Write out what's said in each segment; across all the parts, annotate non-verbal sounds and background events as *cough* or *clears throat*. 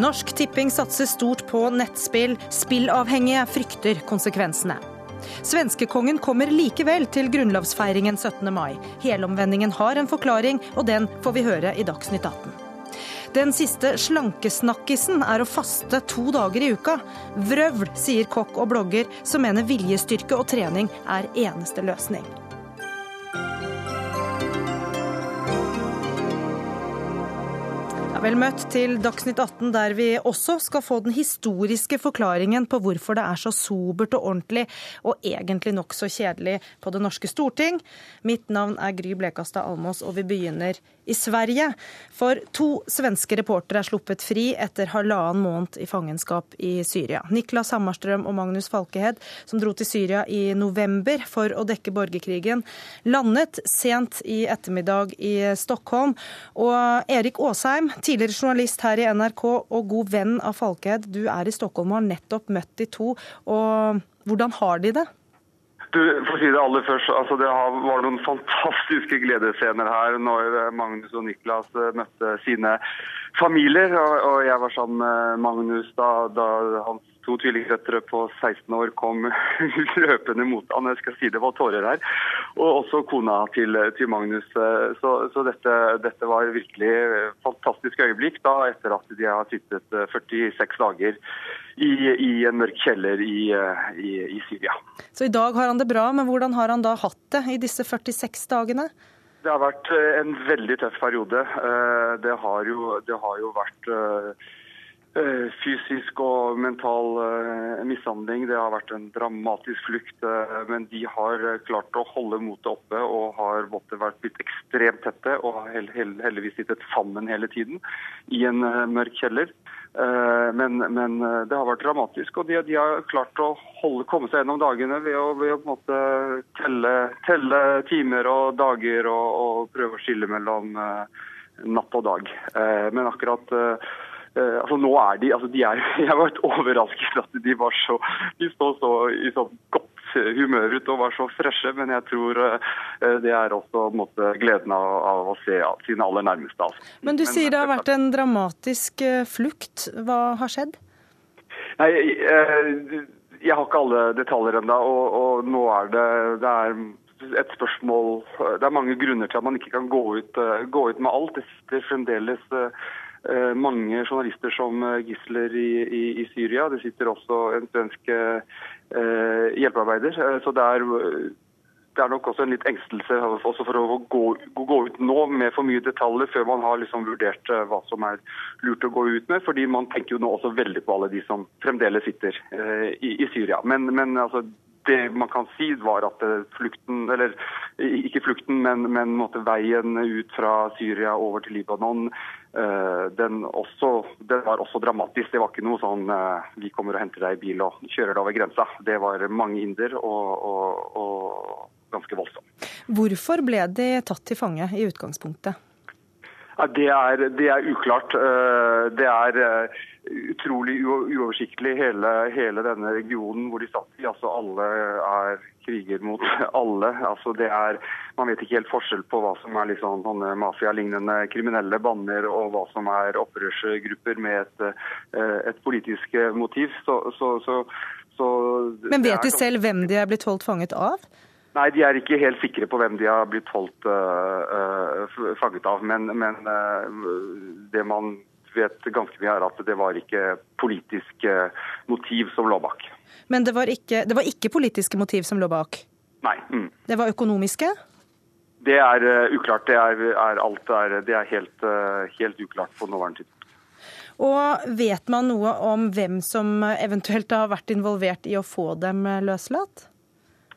Norsk Tipping satser stort på nettspill. Spillavhengige frykter konsekvensene. Svenskekongen kommer likevel til grunnlovsfeiringen 17. mai. Helomvendingen har en forklaring, og den får vi høre i Dagsnytt 18. Den siste slankesnakkisen er å faste to dager i uka. Vrøvl, sier kokk og blogger, som mener viljestyrke og trening er eneste løsning. Vel møtt til Dagsnytt 18, der vi også skal få den historiske forklaringen på hvorfor det er så sobert og ordentlig, og egentlig nokså kjedelig, på det norske storting. Mitt navn er Gry Blekastad Almås, og vi begynner i Sverige. For to svenske reportere er sluppet fri etter halvannen måned i fangenskap i Syria. Niklas Hammarstrøm og Magnus Falkehed, som dro til Syria i november for å dekke borgerkrigen, landet sent i ettermiddag i Stockholm. Og Erik Aasheim, tidligere journalist her i NRK og god venn av Falkeid. Du er i Stockholm og har nettopp møtt de to. Og hvordan har de det? Du, for å si Det aller først, altså det var noen fantastiske gledesscener her når Magnus og Niklas eh, møtte sine familier. Og jeg var sammen med Magnus da, da hans to tvillingdøtre på 16 år kom *laughs* løpende mot han. Jeg skal si det var tårer her. Og også kona til, til Magnus. Så, så dette, dette, var virkelig fantastisk øyeblikk da, etter at de har sittet 46 eh, dager i, i en mørk kjeller i, eh, i, i Syria. Så i dag har han det bra, men hvordan har han da hatt det i disse 46 dagene? Det har vært eh, en veldig tøff periode. Det har jo, det har jo vært Eh, fysisk og mental eh, mishandling. Det har vært en dramatisk flukt. Eh, men de har klart å holde motet oppe og har måtte vært blitt ekstremt tette og har heldigvis sittet sammen hele tiden i en mørk kjeller. Men, men det har vært dramatisk, og de, de har klart å holde, komme seg gjennom dagene ved å, ved å telle, telle, timer og dager og, og, prøve å skille mellom natt og dag. Men akkurat altså nå er de, altså de er, *laughs* Jeg var overrasket at de var så de står så i sånn godt *laughs* humør ut og var så freshe, men jeg tror uh, det er også måte, gleden av, av, å se sine aller nærmeste. Altså. Men du sier det har vært en dramatisk uh, flukt. Hva har skjedd? Nei, jeg har ikke alle detaljer ennå, og, og, nå er det, det er et spørsmål Det er mange grunner til at man ikke kan gå ut, gå ut med alt. Det sitter fremdeles Eh, mange journalister som eh, gisler i, i, i, Syria. Det sitter også en svensk eh, hjelpearbeider. Så det er, det er, nok også en litt engstelse også for å gå, gå, ut nå med for mye detaljer før man har liksom vurdert hva som er lurt å gå ut med. fordi man tenker jo nå også veldig på alle de som fremdeles sitter i, i Syria. Men, men altså, det man kan si, var at flukten, eller ikke flukten, men, men veien ut fra Syria over til Libanon, eh, den, også, den, var også dramatisk. Det var ikke noe sånn eh, vi kommer og henter deg i bil og kjører deg over grensa. Det var mange hinder og, og, og ganske voldsomt. Hvorfor ble de tatt til fange i utgangspunktet? Det, er, det er uklart. Eh, det er utrolig uoversiktlig, hele, hele, denne regionen hvor de satt i. Altså Alle er kriger mot *laughs* alle. Altså det er, Man vet ikke helt forskjell på hva som er liksom sånne mafialignende kriminelle bander og hva som er opprørsgrupper med et, eh, et politisk motiv. Så, så, så, Men vet de selv hvem de er blitt holdt fanget av? Nei, de er ikke helt sikre på hvem de har blitt holdt uh, uh, fanget av. Men, men uh, det man vet ganske mye, er at det var ikke politiske motiv som lå bak. Men det var ikke, det var ikke politiske motiv som lå bak? Nei. Mm. Det var økonomiske? Det er uklart. Det er, er alt er, det er helt, helt uklart på nåværende tidspunkt. Og vet man noe om hvem som eventuelt har vært involvert i å få dem løslatt?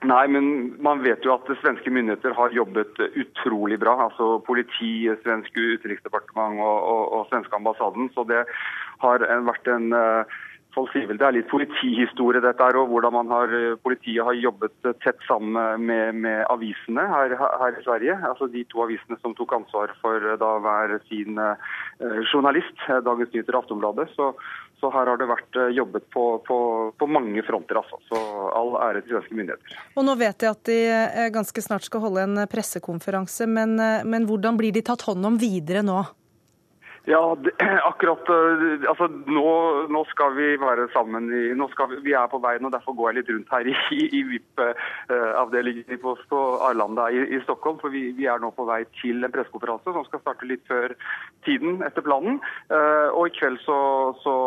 Nei, men man vet jo at svenske myndigheter har jobbet utrolig bra. Altså politi, svensk utenriksdepartement og, og, og svenske ambassaden. Så det har vært en uh, folk sier vel det er litt politihistorie, dette her, og hvordan man har, politiet har jobbet tett sammen med, med avisene her, her, i Sverige. Altså De to avisene som tok ansvar for da hver sin eh, journalist, Dagens Nyheter og Aftonbladet. Så, så, her har det vært jobbet på, på, på mange fronter. altså. Så all ære til svenske myndigheter. Og Nå vet jeg at de ganske snart skal holde en pressekonferanse, men, men hvordan blir de tatt hånd om videre nå? Ja, det, *clears throat* akkurat eh, altså nå, nå, skal vi være sammen. I, nå skal vi, vi er på veien, og derfor går jeg litt rundt her i, i VIP-avdelingen på, Arlanda i, i, Stockholm. For vi, vi, er nå på vei til en pressekonferanse som skal starte litt før tiden etter planen. Uh, og i kveld så, så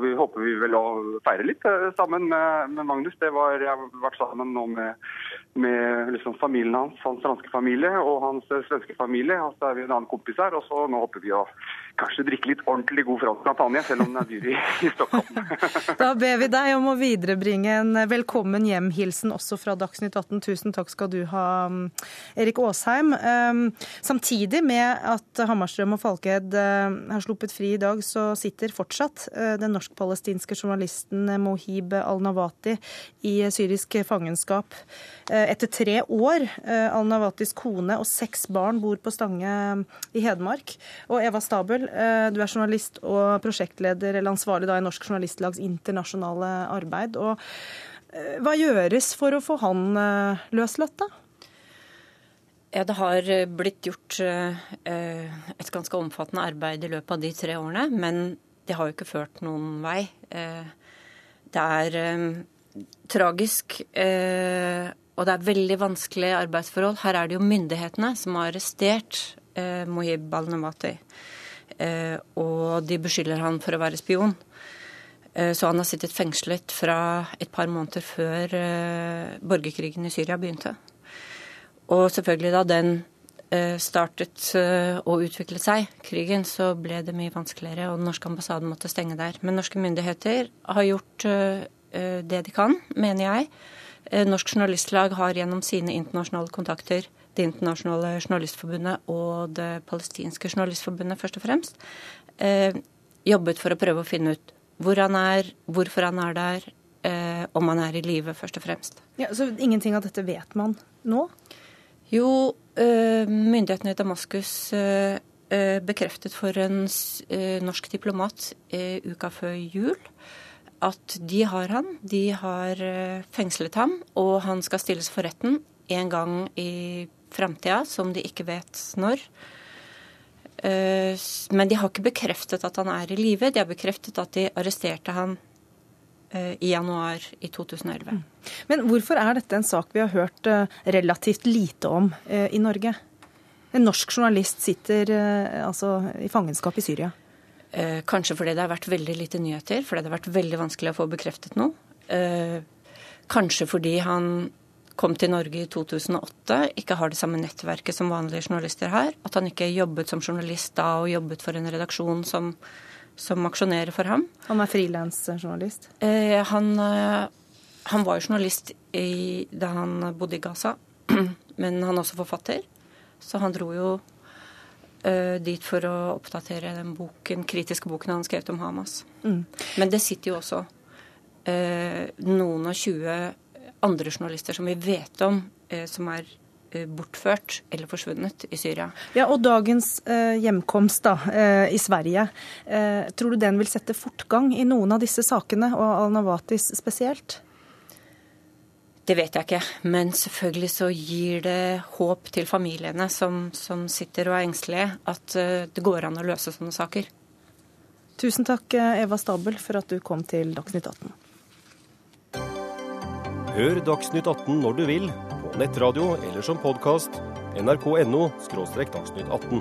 vi, håper vi vel å feire litt uh, sammen med, med, Magnus. Det var, jeg har vært sammen nå med, med liksom familien hans, hans franske familie og hans svenske familie. Og så er vi en annen kompis her, og så nå håper vi å kanskje drikke litt ordentlig god fransk champagne, selv om den er dyr i, i Stockholm. *laughs* da ber vi deg om å viderebringe en velkommen hjem-hilsen også fra Dagsnytt 18. Tusen takk skal du ha, Erik Aasheim. Ehm, samtidig med at Hammarstrøm og Falked eh, har sluppet fri i dag, så sitter fortsatt eh, den norsk-palestinske journalisten Mohib al-Nawati i syrisk fangenskap. Eh, etter tre år. Al-Nawatis kone og seks barn bor på Stange i Hedmark. Og Eva Stabel, eh, du er journalist og prosjektleder eller ansvarlig da i Norsk Journalistlags internasjonale arbeid. Og eh, hva gjøres for å få han eh, løslatt, da? Ja, Det har blitt gjort et ganske omfattende arbeid i løpet av de tre årene, men det har jo ikke ført noen vei. Det er tragisk, og det er veldig vanskelige arbeidsforhold. Her er det jo myndighetene som har arrestert eh, Mohib al-Namati. Eh, og de beskylder han for å være spion. Eh, så han har sittet fengslet fra et par måneder før eh, borgerkrigen i Syria begynte. Og selvfølgelig da den eh, startet eh, utviklet seg, krigen, så ble det mye vanskeligere, og den norske ambassaden måtte stenge der. Men norske myndigheter har gjort det de kan, mener jeg. Norsk Journalistlag har gjennom sine internasjonale kontakter det internasjonale journalistforbundet og det palestinske journalistforbundet først og fremst, eh, jobbet for å prøve å finne ut hvor han er, hvorfor han er der, eh, om han er i live, først og fremst. Ja, så ingenting av dette vet man nå? Jo, eh, myndighetene i Damaskus eh, eh, bekreftet for en eh, norsk diplomat uka før jul at de har han. De har fengslet ham, og han skal stilles for retten en gang i framtida, som de ikke vet når. Eh, men de har ikke bekreftet at han er i live. De har bekreftet at de arresterte han eh, i januar i 2011. Mm. Men hvorfor er dette en sak vi har hørt eh, relativt lite om i Norge? En norsk journalist sitter altså i fangenskap i Syria. Kanskje fordi det har vært veldig lite nyheter, fordi det har vært veldig vanskelig å få bekreftet noe. Kanskje fordi han kom til Norge i 2008, ikke har det samme nettverket som vanlige journalister har. At han ikke jobbet som journalist da og jobbet for en redaksjon som, som aksjonerer for ham. Han er frilansjournalist? Eh, han, eh, han, var jo journalist i, da han bodde i Gaza, *clears throat* men han er også forfatter. Så han dro jo eh, dit for å oppdatere den boken, kritiske boken han skrev om Hamas. Mm. Men det sitter jo også eh, noen og tjue andre journalister som vi vet om, eh, som er eh, bortført eller forsvunnet i Syria. Ja, og dagens eh, hjemkomst da, eh, i Sverige, eh, tror du den vil sette fortgang i noen av disse sakene, og Al-Nawatis spesielt? Det vet jeg ikke, men selvfølgelig så gir det håp til familiene som, som sitter og er engstelige, at eh, det går an å løse sånne saker. Tusen takk, Eva Stabel, for at du kom til Dagsnytt 18. Hør Dagsnytt 18 når du vil, på nettradio eller som podkast. nrk.no – dagsnytt 18.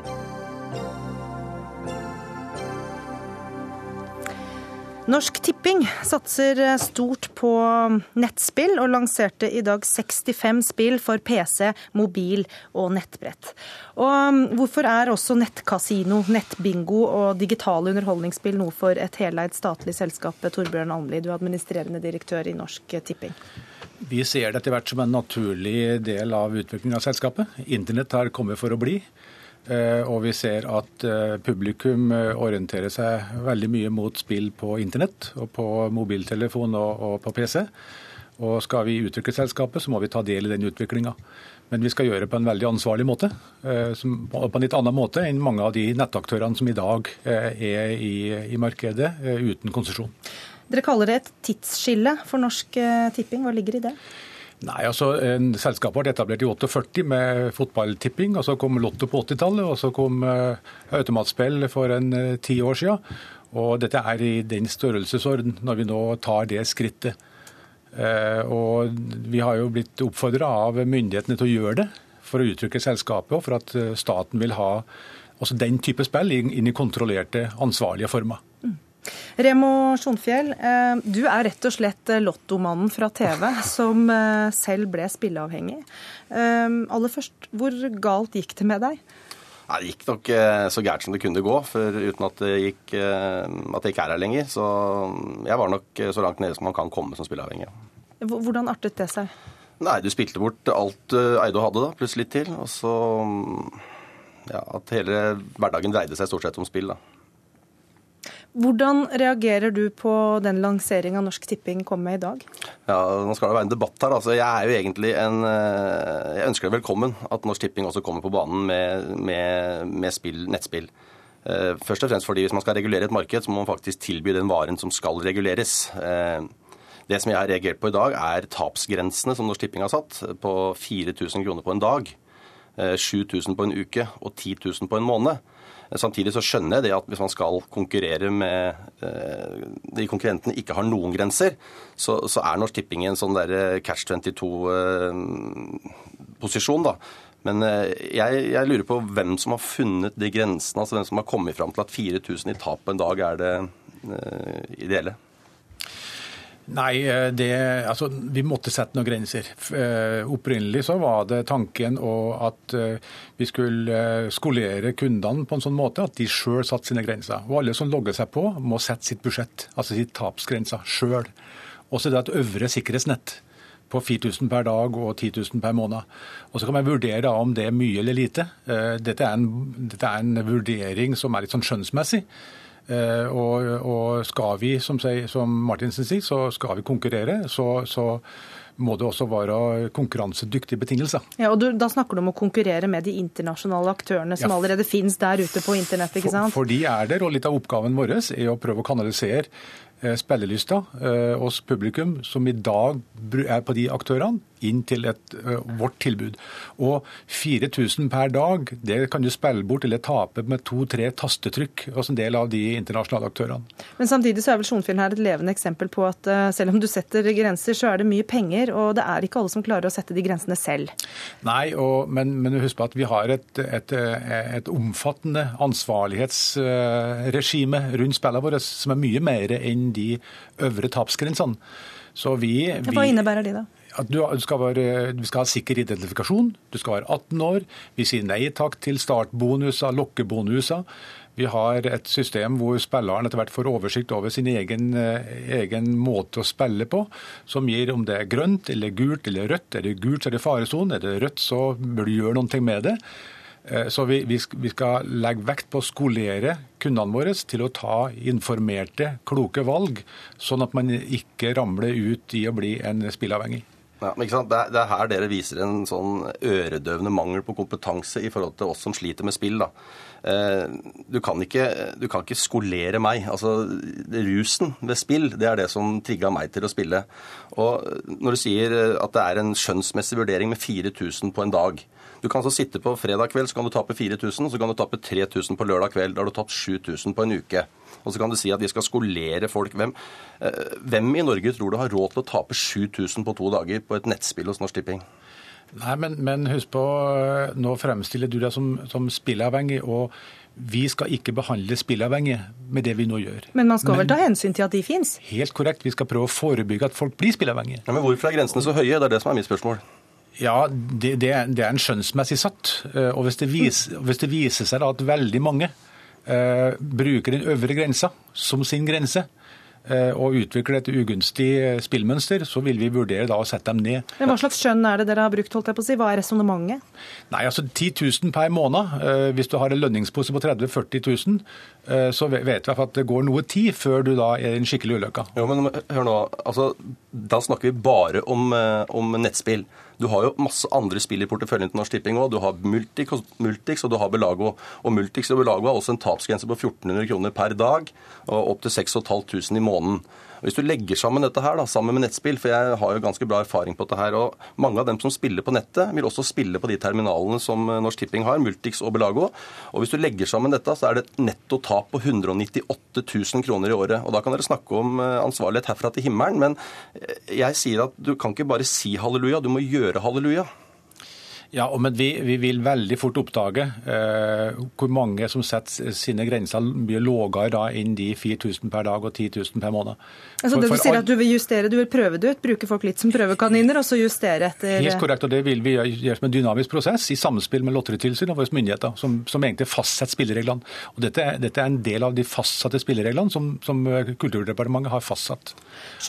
Norsk Tipping satser stort på nettspill, og lanserte i dag 65 spill for PC, mobil og nettbrett. Og hvorfor er også nettkasino, nettbingo og digitale underholdningsspill noe for et heleid statlig selskap? Torbjørn Almli, du er administrerende direktør i Norsk Tipping. Vi ser det etter hvert som en naturlig del av utviklingen av selskapet. Internett har kommet for å bli. Eh, og vi ser at eh, publikum eh, orienterer seg veldig mye mot spill på internett og på mobiltelefon og, og på PC. Og skal vi utvikle selskapet, så må vi ta del i den utviklinga. Men vi skal gjøre det på en veldig ansvarlig måte, på en litt annen måte enn mange av de nettaktørene som i dag er i, i markedet uten konsesjon. Dere kaller det et tidsskille for Norsk Tipping. Hva ligger i det? Nei, altså Selskapet ble etablert i 48 med fotballtipping. og Så kom Lotto på 80-tallet, og så kom uh, automatspill for en uh, ti år siden. Og dette er i den størrelsesorden når vi nå tar det skrittet. Og Vi har jo blitt oppfordra av myndighetene til å gjøre det for å uttrykke selskapet, og for at staten vil ha også den type spill inn i kontrollerte, ansvarlige former. Mm. Remo Sjonfjell, eh, du er rett og slett eh, lottomannen fra TV som eh, selv ble spilleavhengig. Aller først, hvor galt gikk det med deg? Det gikk nok så gærent som det kunne gå, for uten at det, gikk, at det ikke er her lenger. Så jeg var nok så langt nede som man kan komme som spilleavhengig. Hvordan artet det seg? Nei, Du spilte bort alt du eide og hadde, da, pluss litt til. Og så ja, at hele hverdagen dreide seg stort sett om spill. da. Hvordan reagerer du på den lanseringa Norsk Tipping kom med i dag? Ja, Nå skal det være en debatt her. altså Jeg er jo en eh, Jeg ønsker det velkommen at Norsk Tipping også kommer på banen med, med, med spill, nettspill. Eh, først og fremst fordi hvis man skal regulere et marked, så må man faktisk tilby den varen som skal reguleres. Eh, det som jeg har reagert på i dag, er tapsgrensene som Norsk Tipping har satt, på 4000 kroner på en dag. 7000 på en uke og 10 000 på en måned. Samtidig så skjønner jeg det at hvis man skal konkurrere med eh, de konkurrentene ikke har noen grenser, så, så er Norsk Tipping i en sånn der eh, catch 22-posisjon, eh, da. Men jeg, jeg, lurer på hvem som har funnet de grensene, altså hvem som har kommet fram til at 4000 i tap på en dag er det ideelle. Nei, eh, det, altså, vi måtte sette noen grenser. Eh, opprinnelig så var det tanken at eh, vi skulle skolere kundene på en sånn måte at de sjøl satte sine grenser. Og alle som logger seg på, må sette sitt budsjett, altså sitt tapsgrenser, sjøl. Og så er det et øvre sikkerhetsnett på 4000 per dag og 10 000 per måned. Og Så kan man vurdere om det er mye eller lite. Dette er en, dette er en vurdering som er litt sånn skjønnsmessig. Eh, og, og, skal vi, som, som Martinsen sier, så skal vi konkurrere, så, så må det også være konkurransedyktige betingelser. Ja, og du, Da snakker du om å konkurrere med de internasjonale aktørene som ja. allerede finnes der ute på internett? ikke sant? For, for de er der, og litt av oppgaven vår er å prøve å kanalisere eh, spillelysta eh, hos publikum, som i dag er på de aktørene, inn til et, vårt tilbud. Og 4000 per dag, det kan du spille bort eller tape med to-tre tastetrykk hos en del av de internasjonale aktørene. Men samtidig så er vel Sjonfjell her et levende eksempel på at selv om du setter grenser, så er det mye penger, og det er ikke alle som klarer å sette de grensene selv. Nei, og, men, men, husk på at vi har et, et, et omfattende ansvarlighetsregime rundt spillene våre, som er mye mer enn de øvre tapsgrensene. Så vi, vi, Hva innebærer de, da? At du skal, være, du skal ha sikker identifikasjon, du skal være 18 år. Vi sier nei takk til startbonuser, lokkebonuser. Vi har et system hvor spilleren etter hvert får oversikt over sin egen, eh, egen, måte å spille på, som gir om det er grønt eller gult eller rødt. Er det gult, så er det faresonen. Er det rødt, så bør du gjøre noe med det. Eh, så vi, vi, skal legge vekt på å skolere kundene våre til å ta informerte, kloke valg, sånn at man ikke ramler ut i å bli en spillavhengig. Ja, men ikke sant? Det er, det, er, her dere viser en sånn øredøvende mangel på kompetanse i forhold til oss som sliter med spill. da. Eh, du, kan ikke, du kan ikke skolere meg. Altså, Rusen ved spill det er det som trigga meg til å spille. Og Når du sier at det er en skjønnsmessig vurdering med 4000 på en dag, du kan så sitte på fredag kveld, så kan du tape 4000, og så kan du tape 3000 på lørdag kveld. Da har du tapt 7000 på en uke. Og så kan du si at vi skal skolere folk. Hvem, eh, hvem i Norge tror du har råd til å tape 7000 på to dager på et nettspill hos Norsk Tipping? Nei, men, men, husk på, eh, nå fremstiller du deg som, som spilleavhengig. og vi skal ikke behandle spilleavhengige med det vi nå gjør. Men man skal men, vel ta hensyn til at de fins? Helt korrekt. Vi skal prøve å forebygge at folk blir spilleavhengige. Ja, men hvorfor er grensene så høye? Det er det som er mitt spørsmål. Ja, det, det, det er en skjønnsmessig satt. Eh, og hvis det, viser, hvis det viser seg at veldig mange eh, bruker den øvre grensa som sin grense, eh, og utvikler et ugunstig spillmønster, så vil vi vurdere da å sette dem ned. Men Hva slags skjønn er det dere har brukt? holdt jeg på å si? Hva er resonnementet? Nei, altså 10 000 per måned. Eh, Hvis du har en lønningspose på 30 000-40 000, eh, så vet vi at det går noe tid før du da er i en skikkelig ulykke. Jo, men hør nå. Altså, da snakker vi bare om, om nettspill. Du har jo masse andre spill i porteføljen til Norsk Tipping òg. Du har Multix, Multix og du har Belago. Og Multix og Belago har også en tapsgrense på 1400 kroner per dag og opp til 6500 i måneden. Hvis du legger sammen dette her da, sammen med nettspill, for jeg har jo ganske bra erfaring på dette her, og mange av dem som spiller på nettet, vil også spille på de terminalene som eh, Norsk Tipping har, Multix og Belago. Og hvis du legger sammen dette, så er det et netto tap på 198 000 kroner i året. Og da kan dere snakke om eh, ansvarlighet herfra til himmelen, men eh, jeg sier at du kan ikke bare si halleluja, du må gjøre halleluja. Ja, men vi, vi vil veldig fort oppdage eh, hvor mange som setter sine grenser mye lavere da enn de 4000 per dag og 10 000 per måned. Altså For- det Du for sier at du vil justere, du vil prøve det ut, bruke folk litt som prøvekaniner, og så justere etter Helt korrekt, og det vil vi gjøre som en dynamisk prosess i samspill med Lotteritilsynet og våre myndigheter, som, som egentlig fastsetter spillereglene. Og dette, dette er en del av de fastsatte spillereglene som, som Kulturdepartementet har fastsatt.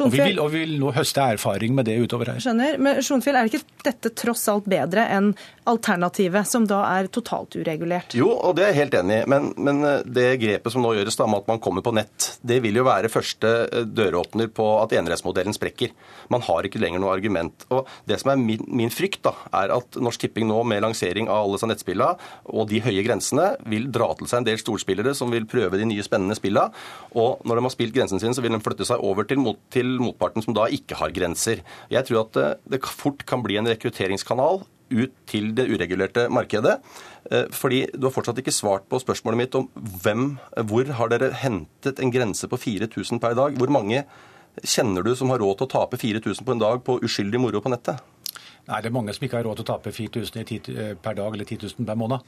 Og vi, vil, og vi vil nå høste erfaring med det utover her. Skjønner. Men Sjonfjell, er ikke dette tross alt bedre enn alternativet, som da er totalt uregulert? Jo, og det er jeg helt enig i. Men, men eh, det grepet som nå gjøres da med at man kommer på nett, det vil jo være første eh, døråpner på at enerettsmodellen sprekker. Man har ikke lenger noe argument. Og Det som er min, min frykt, da, er at Norsk Tipping nå med lansering av alle disse nettspillene og de høye grensene vil dra til seg en del storspillere som vil prøve de nye spennende spillene. Og når de har spilt grensen sin, så vil de flytte seg over til, mot, til motparten som da ikke har grenser. Jeg tror at det, det fort kan bli en rekrutteringskanal ut til det uregulerte markedet. Eh, Fordi du har fortsatt ikke svart på spørsmålet mitt om hvem, hvor har dere hentet en grense på 4000 per dag? Hvor mange kjenner du som har råd til å tape 4000 på en dag på uskyldig moro på nettet? Nei, det er mange som ikke har råd til å tape 4000 i ti- eh, per dag eller 10 000 per måned.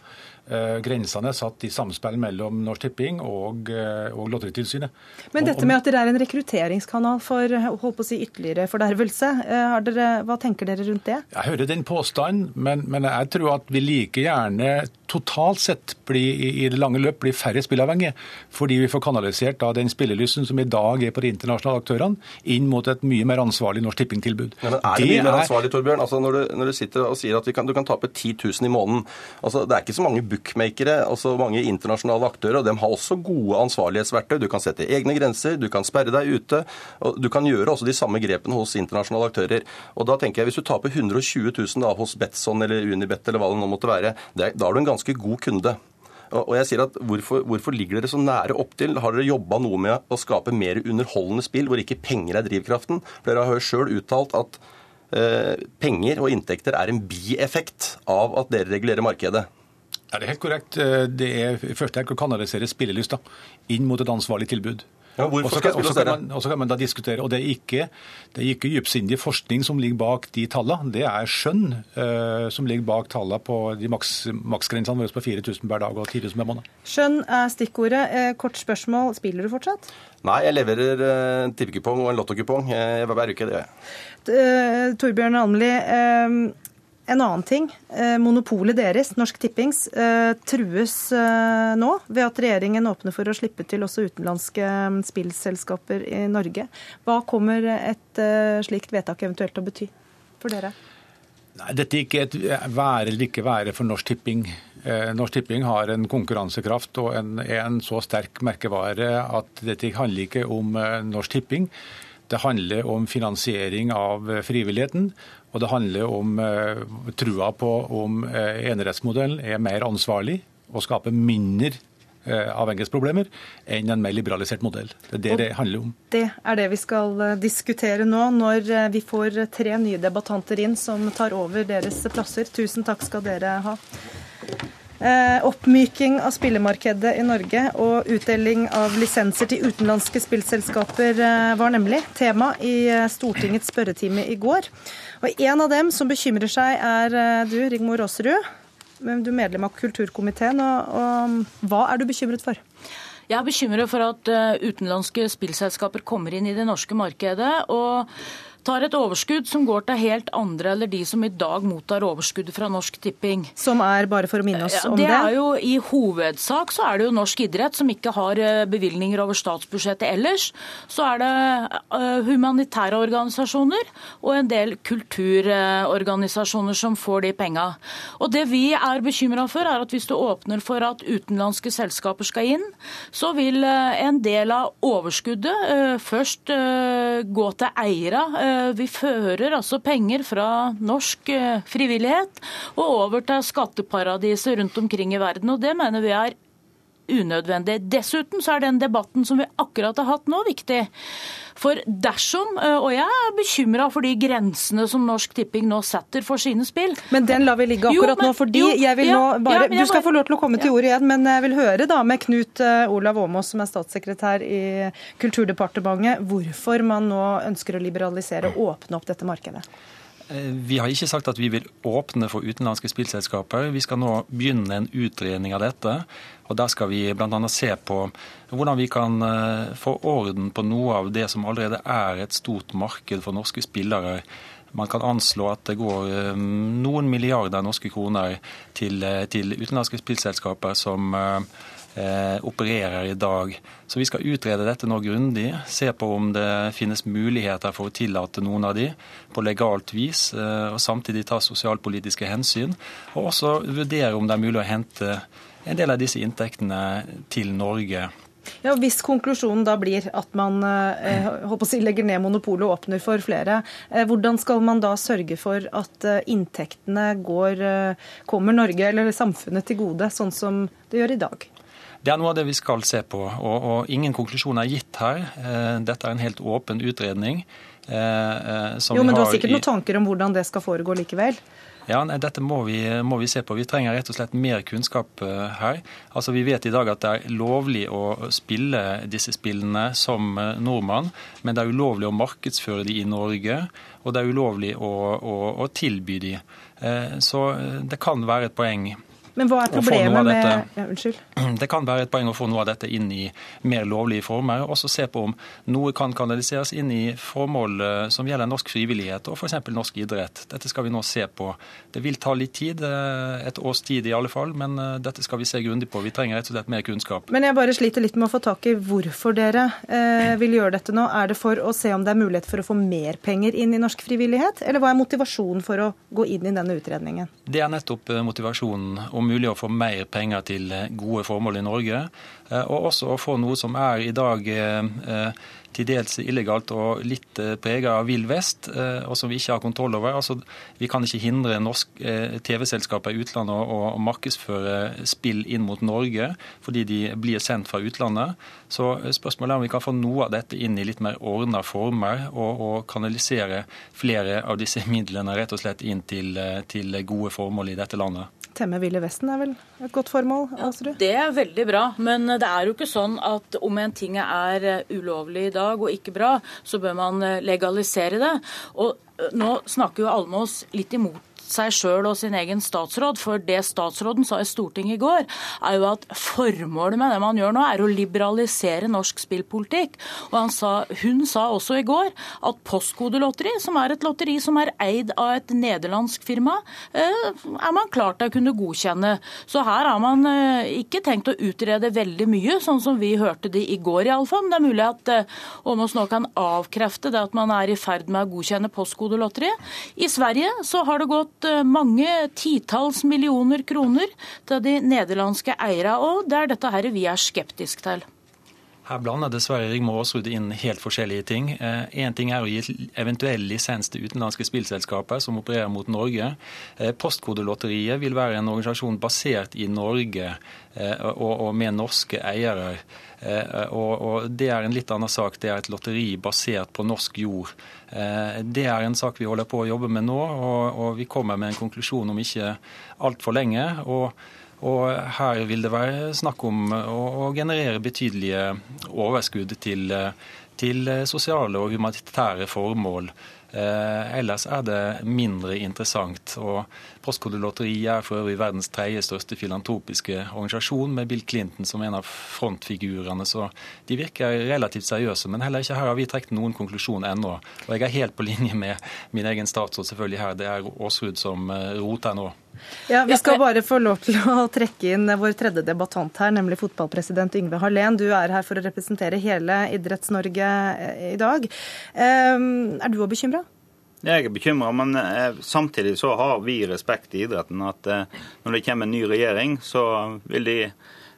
Eh, Grensene er satt i samspill mellom Norsk Tipping og, eh, og Lotteritilsynet. Men dette med at dere er en rekrutteringskanal for holdt på å si, ytterligere fordervelse, har dere, hva tenker dere rundt det? Jeg hører den påstanden, men, men jeg tror at vi like gjerne totalt sett blir, i, det lange løp blir færre spillavhengige, fordi vi får kanalisert da den spillelysten som i dag er på de internasjonale aktørene, inn mot et mye mer ansvarlig Norsk Tipping-tilbud. Ja, men er det, mye mer ansvarlig, Torbjørn? Altså, når, du, når du sitter og sier at kan, du kan tape 10 000 i måneden altså, Det er ikke så mange bookmakere, altså mange internasjonale aktører, og de har også gode ansvarlighetsverktøy. Du kan sette egne grenser, du kan sperre deg ute. og Du kan gjøre også de samme grepene hos internasjonale aktører. Og da tenker jeg, Hvis du taper 120 000 da, hos Betson eller Unibet eller hva det nå måtte være, det, da er du en ganske god kunde. Og jeg sier at hvorfor, hvorfor ligger dere så nære opptil? Har dere jobba noe med å skape mer underholdende spill, hvor ikke penger er drivkraften? For Dere har jo sjøl uttalt at penger og inntekter er en bieffekt av at dere regulerer markedet. Ja, det er helt korrekt. Eh, Det er i første rekke å kanalisere spillelysta inn mot et ansvarlig tilbud. Ja, Og så kan, man- kan man da diskutere, og det er ikke, det er ikke dypsindig forskning som ligger bak de tallene. Det er skjønn uh, som ligger bak tallene på de maks, maksgrensene våre på 4000 per dag og 10 000 per måned. Skjønn er stikkordet. Eh, Kort spørsmål, spiller du fortsatt? Nei, jeg leverer eh, en tippekupong og en lottokupong eh, hver uke. det gjør jeg. Eh, Torbjørn Almli, eh, en annen ting. Eh, Monopolet deres, Norsk Tippings, eh, trues eh, nå ved at regjeringen åpner for å slippe til også utenlandske eh, spillselskaper i Norge. Hva kommer et slikt vedtak eventuelt til å bety for dere? Nei, Dette er ikke et være eller ikke være for Norsk Tipping. Norsk Tipping har en konkurransekraft og en, en så sterk merkevare at dette handler ikke om Norsk Tipping. Det handler om finansiering av eh, frivilligheten, og det handler om eh, trua på om eh, enerettsmodellen er mer ansvarlig og skaper mindre avhengighetsproblemer enn en mer liberalisert modell. Det er det det handler om. Det er det vi skal diskutere nå, når vi får tre nye debattanter inn som tar over deres plasser. Tusen takk skal dere ha. Eh, oppmyking av spillemarkedet i Norge og utdeling av lisenser til utenlandske spillselskaper eh, var nemlig tema i eh, Stortingets spørretime i går. Og En av dem som bekymrer seg, er du, Rigmor Aasrud. Du er medlem av kulturkomiteen. Og, og hva er du bekymret for? Jeg er bekymret for at utenlandske spillselskaper kommer inn i det norske markedet. og tar et overskudd som går til helt andre eller de som i dag mottar overskuddet fra Norsk Tipping. Som er, bare for å minne oss om det? Det er jo I hovedsak så er det jo norsk idrett som ikke har eh, bevilgninger over statsbudsjettet ellers. Så er det uh, humanitære organisasjoner og en del kulturorganisasjoner som får de penga. Og det vi er bekymra for, er at hvis du åpner for at utenlandske selskaper skal inn, så vil en del av overskuddet først gå til eiere. Vi fører altså penger fra norsk frivillighet og over til skatteparadiser rundt omkring i verden. og Det mener vi er unødvendig. Dessuten så er den debatten som vi akkurat har hatt nå, viktig. For dersom, og jeg er bekymra for de grensene som Norsk Tipping nå setter for sine spill Men den lar vi ligge akkurat jo, men, nå, fordi jo, jeg vil ja, nå bare ja, Du skal få lov til å komme til ord igjen, men jeg vil høre da med Knut Olav Åmås, som er statssekretær i Kulturdepartementet, hvorfor man nå ønsker å liberalisere og åpne opp dette markedet. Eh, vi har ikke sagt at vi vil åpne for utenlandske spillselskaper. Vi skal nå begynne en utredning av dette. og Der skal vi bl.a. se på hvordan vi kan eh, få orden på noe av det som allerede er et stort marked for norske spillere. Man kan anslå at det går eh, noen milliarder norske kroner til, til utenlandske spillselskaper som opererer i dag. Så Vi skal utrede dette nå grundig, se på om det finnes muligheter for å tillate noen av de på legalt vis, eh, og samtidig ta sosialpolitiske hensyn. Og også vurdere om det er mulig å hente en del av disse inntektene til Norge. Ja, Hvis konklusjonen da blir at man eh, håper å si, legger ned monopolet og åpner for flere, eh, hvordan skal man da sørge for at eh, inntektene går, eh, kommer Norge eller samfunnet til gode, sånn som det gjør i dag? Det er noe av det vi skal se på. Og, og ingen konklusjon er gitt her. Eh, dette er en helt åpen utredning. Eh, eh, jo, men du har sikkert noen tanker om hvordan det skal foregå likevel? Ja, nei, Dette må vi, må vi, se på. Vi trenger rett og slett mer kunnskap her. Altså, Vi vet i dag at det er lovlig å spille disse spillene som nordmann, men det er ulovlig å markedsføre de i Norge, og det er ulovlig å, å, å tilby de. Så det kan være et poeng men hva er problemet med ja, Unnskyld. *clears throat* Det kan være et poeng å få noe av dette inn i mer lovlige former. og også se på om noe kan kanaliseres inn i formål eh, som gjelder norsk frivillighet og f.eks. norsk idrett. Dette skal vi nå se på. Det vil ta litt tid, eh, et års tid i alle fall, men eh, dette skal vi se grundig på. Vi trenger rett og slett mer kunnskap. Men jeg bare sliter litt med å få tak i hvorfor dere eh, vil gjøre dette nå. Er det for å se om det er mulighet for å få mer penger inn i norsk frivillighet, eller hva er motivasjonen for å gå inn i denne utredningen? Det er nettopp motivasjonen. om og mulig å få mer penger til eh, gode formål i Norge. Eh, og også å få noe som er i dag eh, til dels illegalt og litt prega av vill vest, og som vi ikke har kontroll over. Altså, vi kan ikke hindre TV-selskaper i utlandet å markedsføre spill inn mot Norge fordi de blir sendt fra utlandet. Så spørsmålet er om vi kan få noe av dette inn i litt mer ordna former, og, og, kanalisere flere av disse *laughs* midlene rett og slett inn til, til gode formål i dette landet. Temme Ville Vesten er vel et godt formål? Ja, det er veldig bra, men det er jo ikke sånn at om en ting er eh, ulovlig i dag og ikke bra, så bør man eh, legalisere det. Og eh, nå snakker jo Almås litt imot seg sjøl og sin egen statsråd. For det statsråden sa i Stortinget i går, er jo at formålet med det man gjør nå, er å liberalisere norsk spillpolitikk. Og sa, hun sa også i går at Postkodelotteri, som er et lotteri som er eid av et nederlandsk firma, eh, er man klar til å kunne godkjenne. Så her har man eh, ikke tenkt å utrede veldig mye, sånn som vi hørte det i går iallfall. Men det er mulig at Åmås eh, nå kan avkrefte det at man er i ferd med å godkjenne Postkodelotteriet. I Sverige så har det gått Eh, mange titalls millioner kroner til de nederlandske eierne, og det er dette her vi er skeptiske til. Her blander dessverre Rigmor Aasrud inn helt forskjellige ting. Én eh, ting er å gi eventuell lisens til utenlandske spillselskaper som opererer mot Norge. Eh, Postkodelotteriet vil være en organisasjon basert i Norge og med norske eiere. Og Det er en litt annen sak. Det er et lotteri basert på norsk jord. Det er en sak vi holder på å jobbe med nå, og vi kommer med en konklusjon om ikke altfor lenge. og og her vil det være snakk om å, generere betydelige overskudd til, til sosiale og humanitære formål. Eh, ellers er det mindre interessant. og Postkodelotteriet er for øvrig verdens tredje største filantropiske organisasjon, med Bill Clinton som en av frontfigurene. Så de virker relativt seriøse. Men heller ikke her har vi trukket noen konklusjon ennå. Og jeg er helt på linje med min egen statsråd selvfølgelig her. Det er Aasrud som eh, roter nå. Ja, Vi skal bare få lov til å trekke inn vår tredje debattant her, nemlig fotballpresident Yngve Hallén. Du er her for å representere hele Idretts-Norge eh, i dag. Ehm, er du òg bekymra? Jeg er bekymra, men eh, samtidig så har vi respekt i idretten. At eh, når det kommer en ny regjering, så vil de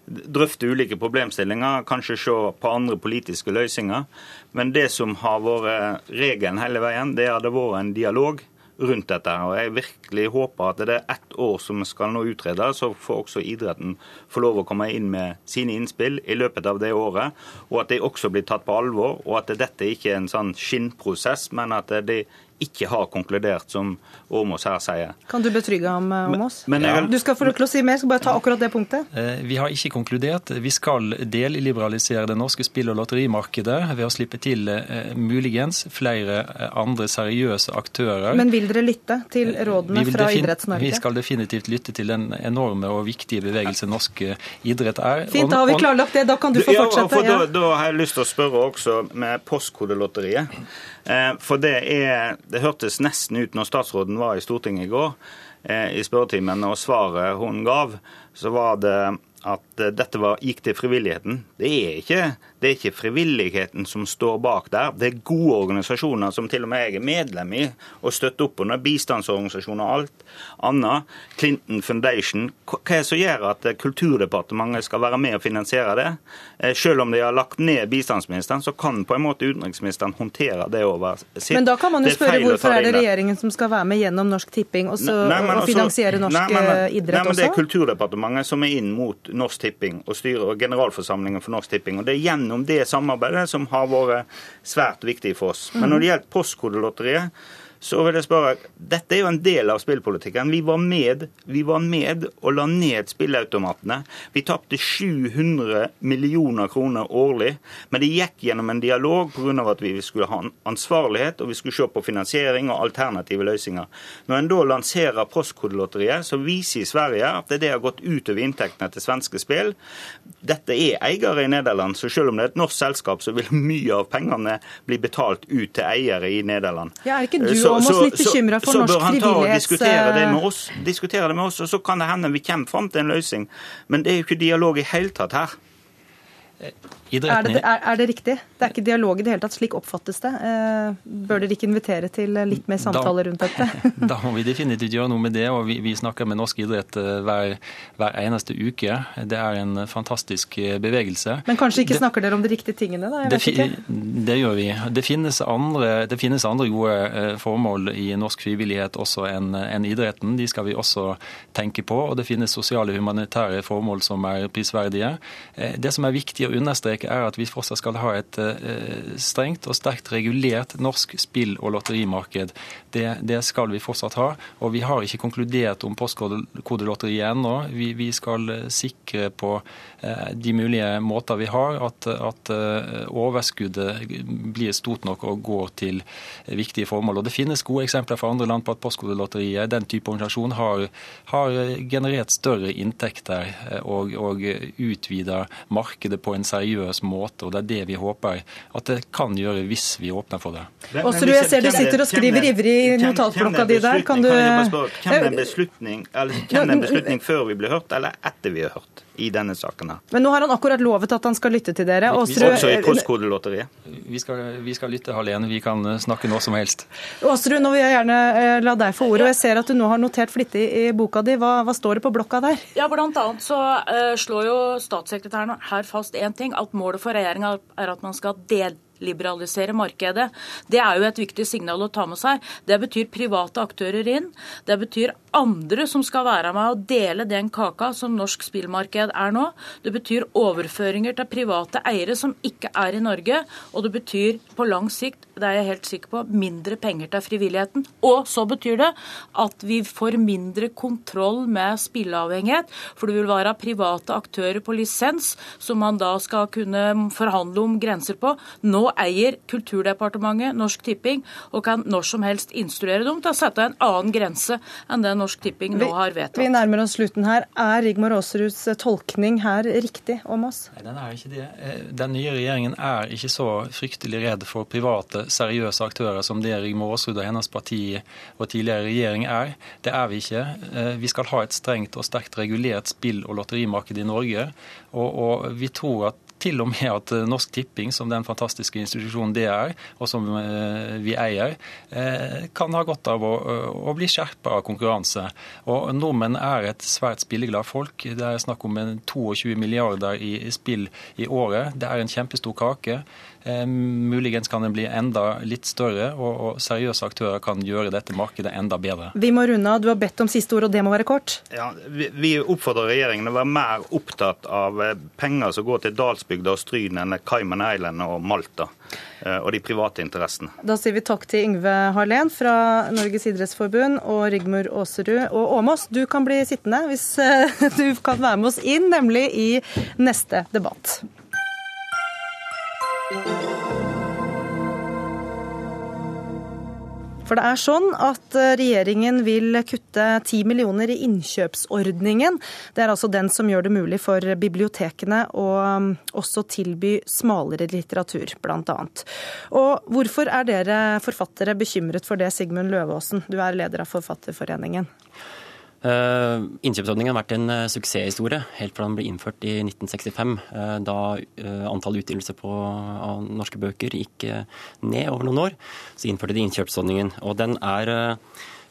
drøfte ulike problemstillinger, kanskje se på andre politiske løsninger. Men det som har vært regelen hele veien, det hadde vært en dialog rundt dette. Og Jeg virkelig håper at det er ett år som skal nå utrede, så får også idretten få lov å komme inn med sine innspill i løpet av det året. Og at de også blir tatt på alvor, og at dette ikke er en sånn skinnprosess, men at de ikke har konkludert, som Åmås her sier. Kan du betrygge ham, Åmås? Ja. Du skal få lov til å si mer, jeg skal bare ta akkurat det punktet. Eh, vi har ikke konkludert. Vi skal delliberalisere det norske spill- og lotterimarkedet ved å slippe til eh, muligens flere eh, andre seriøse aktører. Men vil dere lytte til rådene fra Idretts-Norge? Vi skal definitivt lytte til den enorme og viktige bevegelse norsk idrett er. Fint, da har vi klarlagt det. Da kan du få fortsette. Ja, for da, da har jeg lyst til å spørre også med postkodelotteriet. For det er det hørtes nesten ut når statsråden var i Stortinget i går, eh, i spørretimen, og svaret hun gav, så var det at dette var, gikk til frivilligheten. Det er, ikke, det er, ikke, frivilligheten som står bak der. Det er gode organisasjoner som til og med jeg er medlem i og støtter opp under. Bistandsorganisasjoner og alt annet. Clinton Foundation. Hva er det som gjør at Kulturdepartementet skal være med og finansiere det? Eh, selv om de har lagt ned bistandsministeren, så kan på en måte utenriksministeren håndtere det over sitt. Men da kan man jo spørre hvorfor er det regjeringen som skal være med gjennom Norsk Tipping og, så, nei, og finansiere norsk nei, men, idrett også? nei, men Det er Kulturdepartementet som er inn mot Norsk Tipping og styrer og generalforsamlingen for Norsk Tipping. og Det er gjennom det samarbeidet som har vært svært viktig for oss. Men når det gjelder Postkodelotteriet, så vil jeg spørre, Dette er jo en del av spillpolitikken. Vi var med, vi var med og la ned spilleautomatene. Vi tapte 700 millioner kroner årlig. Men det gikk gjennom en dialog pga. at vi skulle ha ansvarlighet og vi skulle se på finansiering og alternative løsninger. Når en da lanserer Postkodelotteriet, så viser i Sverige at det har gått utover inntektene til svenske spill. Dette er eiere i Nederland, så selv om det er et norsk selskap, så vil mye av pengene bli betalt ut til eiere i Nederland. Ja, er ikke du så, om oss litt bekymra for norsk frivillighets... Så bør han ta og diskutere det med oss, diskutere det med oss, og så kan det hende vi kommer fram til en løsning. Men det er jo ikke dialog i hele tatt her. Er det, er, er det, riktig? Det er ikke dialog i det hele tatt, slik oppfattes det. Eh, bør dere ikke invitere til litt mer samtaler rundt dette? *laughs* da må vi definitivt gjøre noe med det, og vi, vi snakker med norsk idrett eh, hver, hver, eneste uke. Det er en fantastisk eh, bevegelse. Men kanskje ikke det, snakker dere om de riktige tingene, da? Det, det, gjør vi. Det finnes, andre, det finnes andre gode formål i norsk frivillighet også enn en idretten. De skal vi også tenke på. Og det finnes sosiale humanitære formål som er prisverdige. Det som er viktig å understreke, er at vi fortsatt skal ha et eh, strengt og sterkt regulert norsk spill- og lotterimarked. Det, det, skal vi fortsatt ha. Og vi har ikke konkludert om postkodelotteriet ennå. Vi, vi, skal eh, sikre på de mulige måter vi har, at, at overskuddet blir stort nok og går til viktige formål. Og Det finnes gode eksempler fra andre land på at Postkodelotteriet, den type organisasjon, har, har generert større inntekter og, og utvida markedet på en seriøs måte. og Det er det vi håper at det kan gjøre hvis vi åpner for det. Åsrud, jeg ser du sitter og skriver ivrig i notatblokka di der. Kan du Hvem en beslutning, en beslutning før vi blir hørt, eller etter vi har hørt? I denne saken. her. Men nå har han akkurat lovet at han skal lytte til dere. Åsrud, også i Postkodelotteriet. Vi skal, vi skal lytte, Halene. Vi kan snakke nå som helst. Aasrud, nå vil jeg gjerne eh, la deg få ordet. og Jeg ser at du nå har notert flittig i boka di. Hva, hva står det på blokka der? Ja, Blant annet så uh, slår jo statssekretæren her fast én ting. At målet for regjeringa er at man skal delta liberalisere markedet. Det er jo et viktig signal å ta med seg. Det betyr private aktører inn. Det betyr andre som skal være med og dele den kaka som norsk spillmarked er nå. Det betyr overføringer til private eiere som ikke er i Norge. Og det betyr på lang sikt, det er jeg helt sikker på, mindre penger til frivilligheten. Og så betyr det at vi får mindre kontroll med spilleavhengighet. For det vil være private aktører på lisens som man da skal kunne forhandle om grenser på. Nå eier Kulturdepartementet Norsk Tipping og kan når som helst instruere dem til å sette en annen grense enn det Norsk Tipping nå har vedtatt. Vi nærmer oss slutten her. Er Rigmor Aasruds tolkning her riktig om oss? Nei, den er ikke det. Eh, den nye regjeringen er ikke så fryktelig redd for private, seriøse aktører som det Rigmor Aasrud og hennes parti og tidligere regjering er. Det er vi ikke. Eh, vi skal ha et strengt og sterkt regulert spill- og lotterimarked i Norge. Og, og vi tror at til og med at eh, Norsk Tipping, som den fantastiske institusjonen det er, og som eh, vi eier, eh, kan ha godt av å, å bli skjerpa av konkurranse. Og Nordmenn er et svært spilleglad folk. Det er snakk om 22 milliarder i spill i året. Det er en kjempestor kake. Eh, muligens kan den bli enda litt større, og, og, seriøse aktører kan gjøre dette markedet enda bedre. Vi må runde av. Du har bedt om siste ord, og det må være kort. Ja, vi, vi oppfordrer regjeringen å være mer opptatt av eh, penger som går til Dalsbygda og Stryn enn Cayman Island og Malta eh, og de private interessene. Da sier vi takk til Yngve Harlén fra Norges idrettsforbund og Rigmor Aasrud. Og Åmås, du kan bli sittende hvis *laughs* du kan være med oss inn, nemlig i neste debatt. For det er sånn at eh, regjeringen vil kutte 10 millioner i innkjøpsordningen. Det er altså den som gjør det mulig for bibliotekene å mm, også tilby smalere litteratur, bl.a. Og hvorfor er dere forfattere bekymret for det, Sigmund Løvaasen? Du er leder av Forfatterforeningen. Uh, innkjøpsordningen har vært en uh, suksesshistorie helt fra den ble innført i 1965. Uh, da antall utgivelser av norske bøker gikk ned over noen år. Så innførte de innkjøpsordningen. Og den er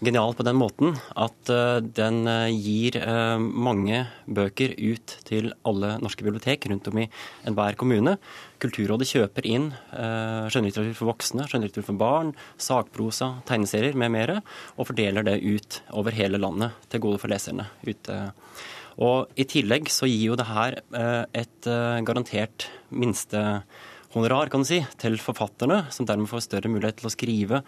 genial på den måten at eh, den eh, gir eh, mange bøker ut til alle norske bibliotek rundt om i enhver kommune. Kulturrådet kjøper inn skjønnlitteratur for voksne, skjønnlitteratur for barn, sakprosa, tegneserier med mere, og fordeler det ut over hele landet til gode for leserne. ute. Og I tillegg så gir jo det her et garantert minstehonorar kan du si, til forfatterne, som dermed får større mulighet til å skrive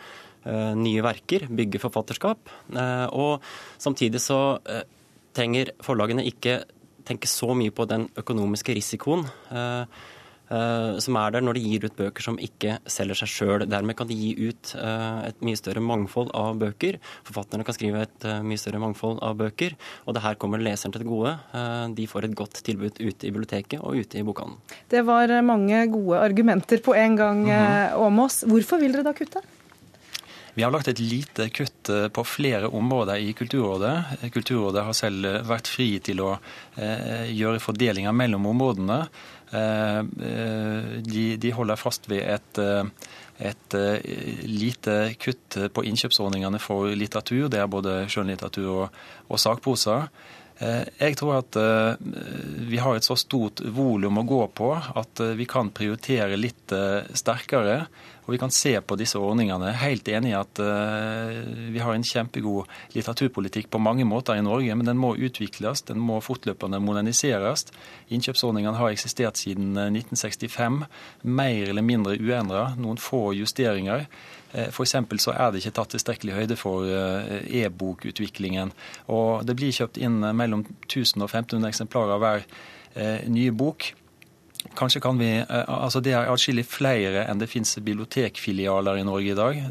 nye verker, bygge forfatterskap. Eh, og samtidig så eh, trenger forlagene ikke tenke så mye på den økonomiske risikoen som er der når de gir ut bøker som ikke selger seg sjøl. Dermed kan de gi ut et mye større mangfold av bøker. Forfatterne kan skrive et mye større mangfold av bøker, og det her kommer leseren til det gode. De får et godt tilbud ute i biblioteket og ute i bokhandelen. Det var mange gode argumenter på en gang, Åmås. Mhm. Hvorfor vil dere da kutte? Vi har lagt et lite kutt eh, på flere områder i Kulturrådet. Kulturrådet har selv eh, vært fri til å eh, gjøre fordelinger mellom områdene. De, de holder fast ved et, et lite kutt på innkjøpsordningene for litteratur. Det er både skjønnlitteratur og, og sakprosa. Jeg tror at vi har et så stort volum å gå på at vi kan prioritere litt sterkere. Og vi kan se på disse ordningene. Helt enig i at vi har en kjempegod litteraturpolitikk på mange måter i Norge, men den må utvikles, den må fortløpende moderniseres. Innkjøpsordningene har eksistert siden 1965, eh, mer eller mindre uendra, noen få justeringer. Eh, F.eks. så er det ikke tatt tilstrekkelig høyde for e-bokutviklingen. Og det blir kjøpt inn mellom 1000 og 1500 eksemplarer av hver nye bok. Kanskje kan vi, eh, altså Det er atskillig flere enn det finnes bibliotekfilialer i Norge i dag.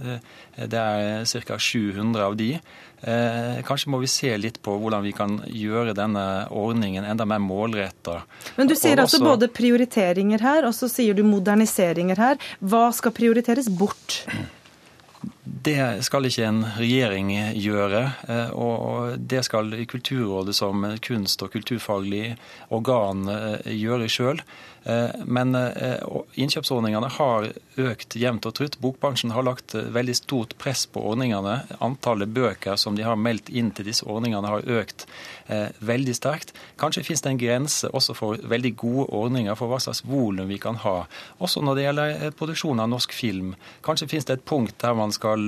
Det er ca. 700 av de. Eh, kanskje må vi se litt på hvordan vi kan gjøre denne ordningen enda mer målretta. Men du sier altså både prioriteringer her, og så sier du moderniseringer her. Hva skal prioriteres bort? Det skal ikke en regjering gjøre. Eh, og det skal Kulturrådet som kunst- og kulturfaglig organ gjøre sjøl. Eh, men eh, innkjøpsordningene har økt jevnt og trutt. Bokbransjen har lagt eh, veldig stort press på ordningene. Antallet bøker som de har meldt inn til disse ordningene har økt veldig sterkt. Kanskje finnes det en grense også for veldig gode ordninger for hva slags volum vi kan ha. Også når det gjelder produksjon av norsk film. Kanskje finnes det et punkt der man skal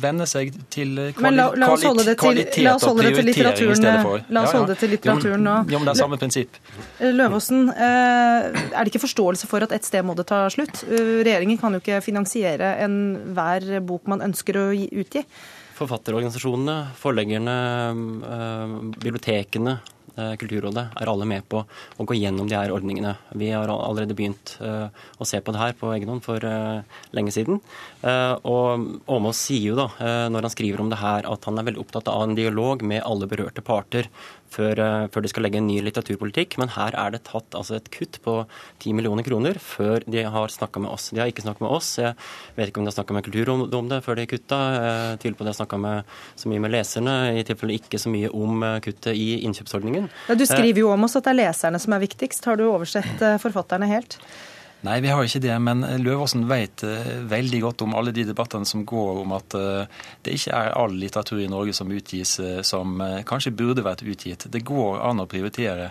venne seg til kvali la, la til, kvalitet og prioritering i stedet for. La oss holde det til litteraturen nå. Jo, men det er samme prinsipp. Løvåsen, eh, er det ikke forståelse for at et sted må det ta slutt? Uh, regjeringen kan jo ikke finansiere enhver bok man ønsker å utgi. Forfatterorganisasjonene, forleggerne, uh, bibliotekene Kulturrådet er alle med på å gå gjennom de her ordningene. Vi har allerede begynt å se på det her på egen hånd for lenge siden. Og Åmås sier jo da, når han skriver om det her, at han er veldig opptatt av en dialog med alle berørte parter før, eh, før, de skal legge en ny litteraturpolitikk. Men her er det tatt altså, et kutt på 10 millioner kroner før de har snakka med oss. De har ikke snakka med oss. Jeg vet ikke om de har snakka med Kulturrådet om det før de kutta. Tviler på de har snakka så mye med leserne, i tilfelle ikke så mye om eh, kuttet i innkjøpsordningen. Ja, du skriver jo om oss at det er leserne som er viktigst. Har du oversett eh, forfatterne helt? Nei, vi har ikke det. Men Løvåsen vet eh, veldig godt om alle de debattene som går om at eh, det ikke er all litteratur i Norge som utgis eh, som kanskje burde vært utgitt. Det går an å prioritere.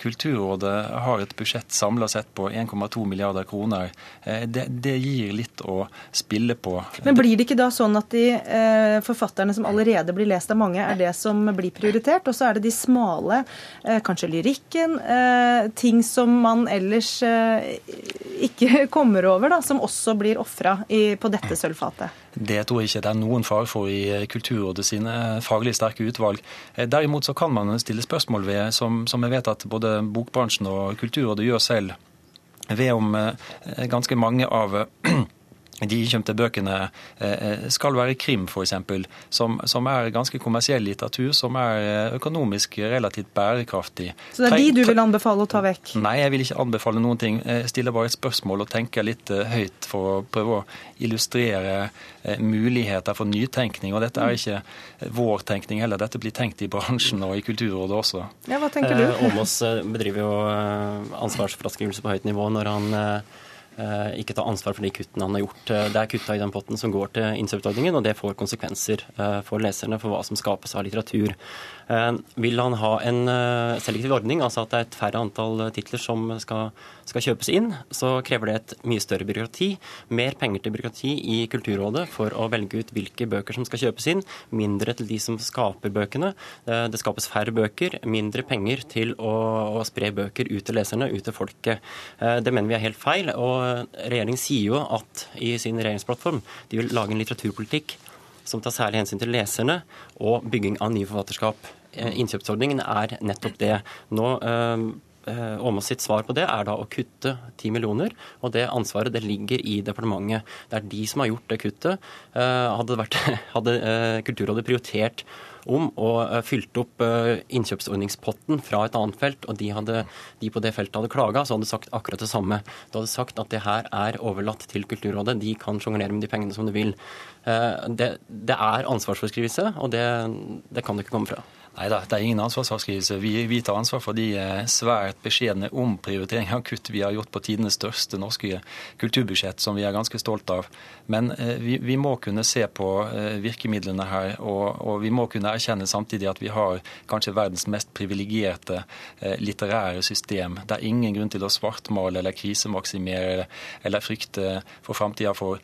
Kulturrådet har et budsjett samla sett på 1,2 milliarder kroner. Det, det, gir litt å spille på. Men blir det ikke da sånn at de forfatterne som allerede blir lest av mange, er det som blir prioritert? Og så er det de smale, kanskje lyrikken, ting som man ellers ikke kommer over, da, som også blir ofra på dette sølvfatet? Det tror jeg ikke det er noen fare for i Kulturrådet sine faglig sterke utvalg. Eh, derimot så kan man stille spørsmål ved, som, som jeg vet at både bokbransjen og Kulturrådet gjør selv, ved om eh, ganske mange av *clears throat* de innkjøpte bøkene eh, eh, skal være krim, f.eks., som, som er ganske kommersiell litteratur, som er eh, økonomisk relativt bærekraftig. Så det er de du vil anbefale å ta vekk? Nei, jeg vil ikke anbefale noen ting. Jeg stiller bare et spørsmål og tenker litt høyt for å prøve å illustrere muligheter for nytenkning. Og dette er ikke vår tenkning heller, dette blir tenkt i bransjen og i Kulturrådet også. Ja, Hva tenker du? Åmås bedriver jo ansvarsfraskrivelse på høyt nivå når han ikke ta ansvar for de kuttene han har gjort. Eh, det er kutta i den potten som går til innkjøpsordningen, og det får konsekvenser eh, for leserne for hva som skapes av litteratur. Vil han ha en selektiv ordning, altså at det er et færre antall titler som skal, skal, kjøpes inn, så krever det et mye større byråkrati. Mer penger til byråkrati i Kulturrådet for å velge ut hvilke bøker som skal kjøpes inn. Mindre til de som skaper bøkene. Det skapes færre bøker, mindre penger til å, å spre bøker ut til leserne, ut til folket. Det mener vi er helt feil. og regjeringen sier jo at i sin regjeringsplattform de vil lage en litteraturpolitikk som tar særlig hensyn til leserne og bygging av nye forfatterskap. Eh, innkjøpsordningen er nettopp det. Nå Åmås eh, sitt svar på det er da å kutte 10 millioner, og det ansvaret det ligger i departementet. Det er de som har gjort det kuttet. Eh, hadde, vært, *laughs* hadde Kulturrådet prioritert om og fylte fylt opp eh, innkjøpsordningspotten fra et annet felt, og de, hadde, de på det feltet hadde klaga, så hadde sagt akkurat det samme. De hadde sagt at det her er overlatt til Kulturrådet, de kan sjonglere med de pengene som de vil. Eh, det, det er ansvarsforskrivelse, og det, det kan du ikke komme fra. Nei da, det er ingen ansvarsavskrivelse. Vi, vi, tar ansvar for de eh, svært beskjedne omprioriteringer av kutt vi har gjort på tidenes største norske kulturbudsjett, som vi er ganske stolt av. Men eh, vi, vi, må kunne se på eh, virkemidlene her, og, og, vi må kunne erkjenne samtidig at vi har kanskje verdens mest privilegerte litterære system. Det er ingen grunn til å svartmale eller krisemaksimere eller, eller frykte for framtida for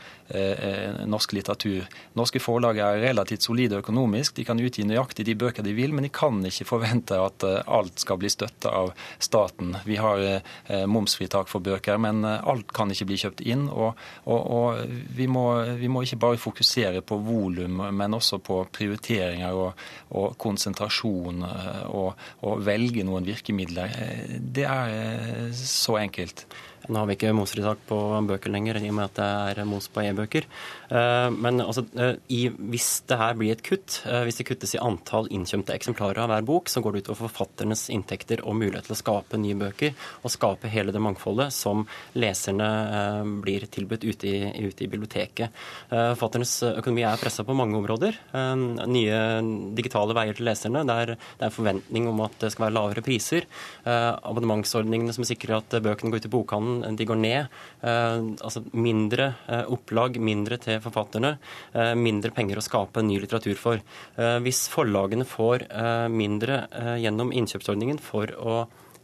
norsk litteratur. Norske forlag er relativt solide økonomisk. De kan utgi nøyaktig de bøker de vil men de kan ikke forvente at eh, alt skal bli støtta av staten. Vi har eh, momsfritak for bøker, men eh, alt kan ikke bli kjøpt inn. Og, og, og vi, må, vi, må, ikke bare fokusere på volum, men også på prioriteringer og, og konsentrasjon og velge noen virkemidler. Det er så enkelt. Nå har vi ikke momsfritak på bøker lenger, i og med at det er moms på e-bøker. Eh, men altså, i, hvis det her blir et kutt, eh, hvis det kuttes i antall innkjøpte eksemplarer av hver bok, så går det utover forfatternes inntekter og mulighet til å skape nye bøker og skape hele det mangfoldet som leserne blir tilbudt ute i, ute i biblioteket. Forfatternes økonomi er pressa på mange områder. Nye digitale veier til leserne. Det er, det er forventning om at det skal være lavere priser. Abonnementsordningene som sikrer at bøkene går ut i bokhandelen de går ned. Eh, altså mindre eh, opplag, mindre til forfatterne, eh, mindre penger å skape ny litteratur for. Hvis forlagene får mindre gjennom innkjøpsordningen for å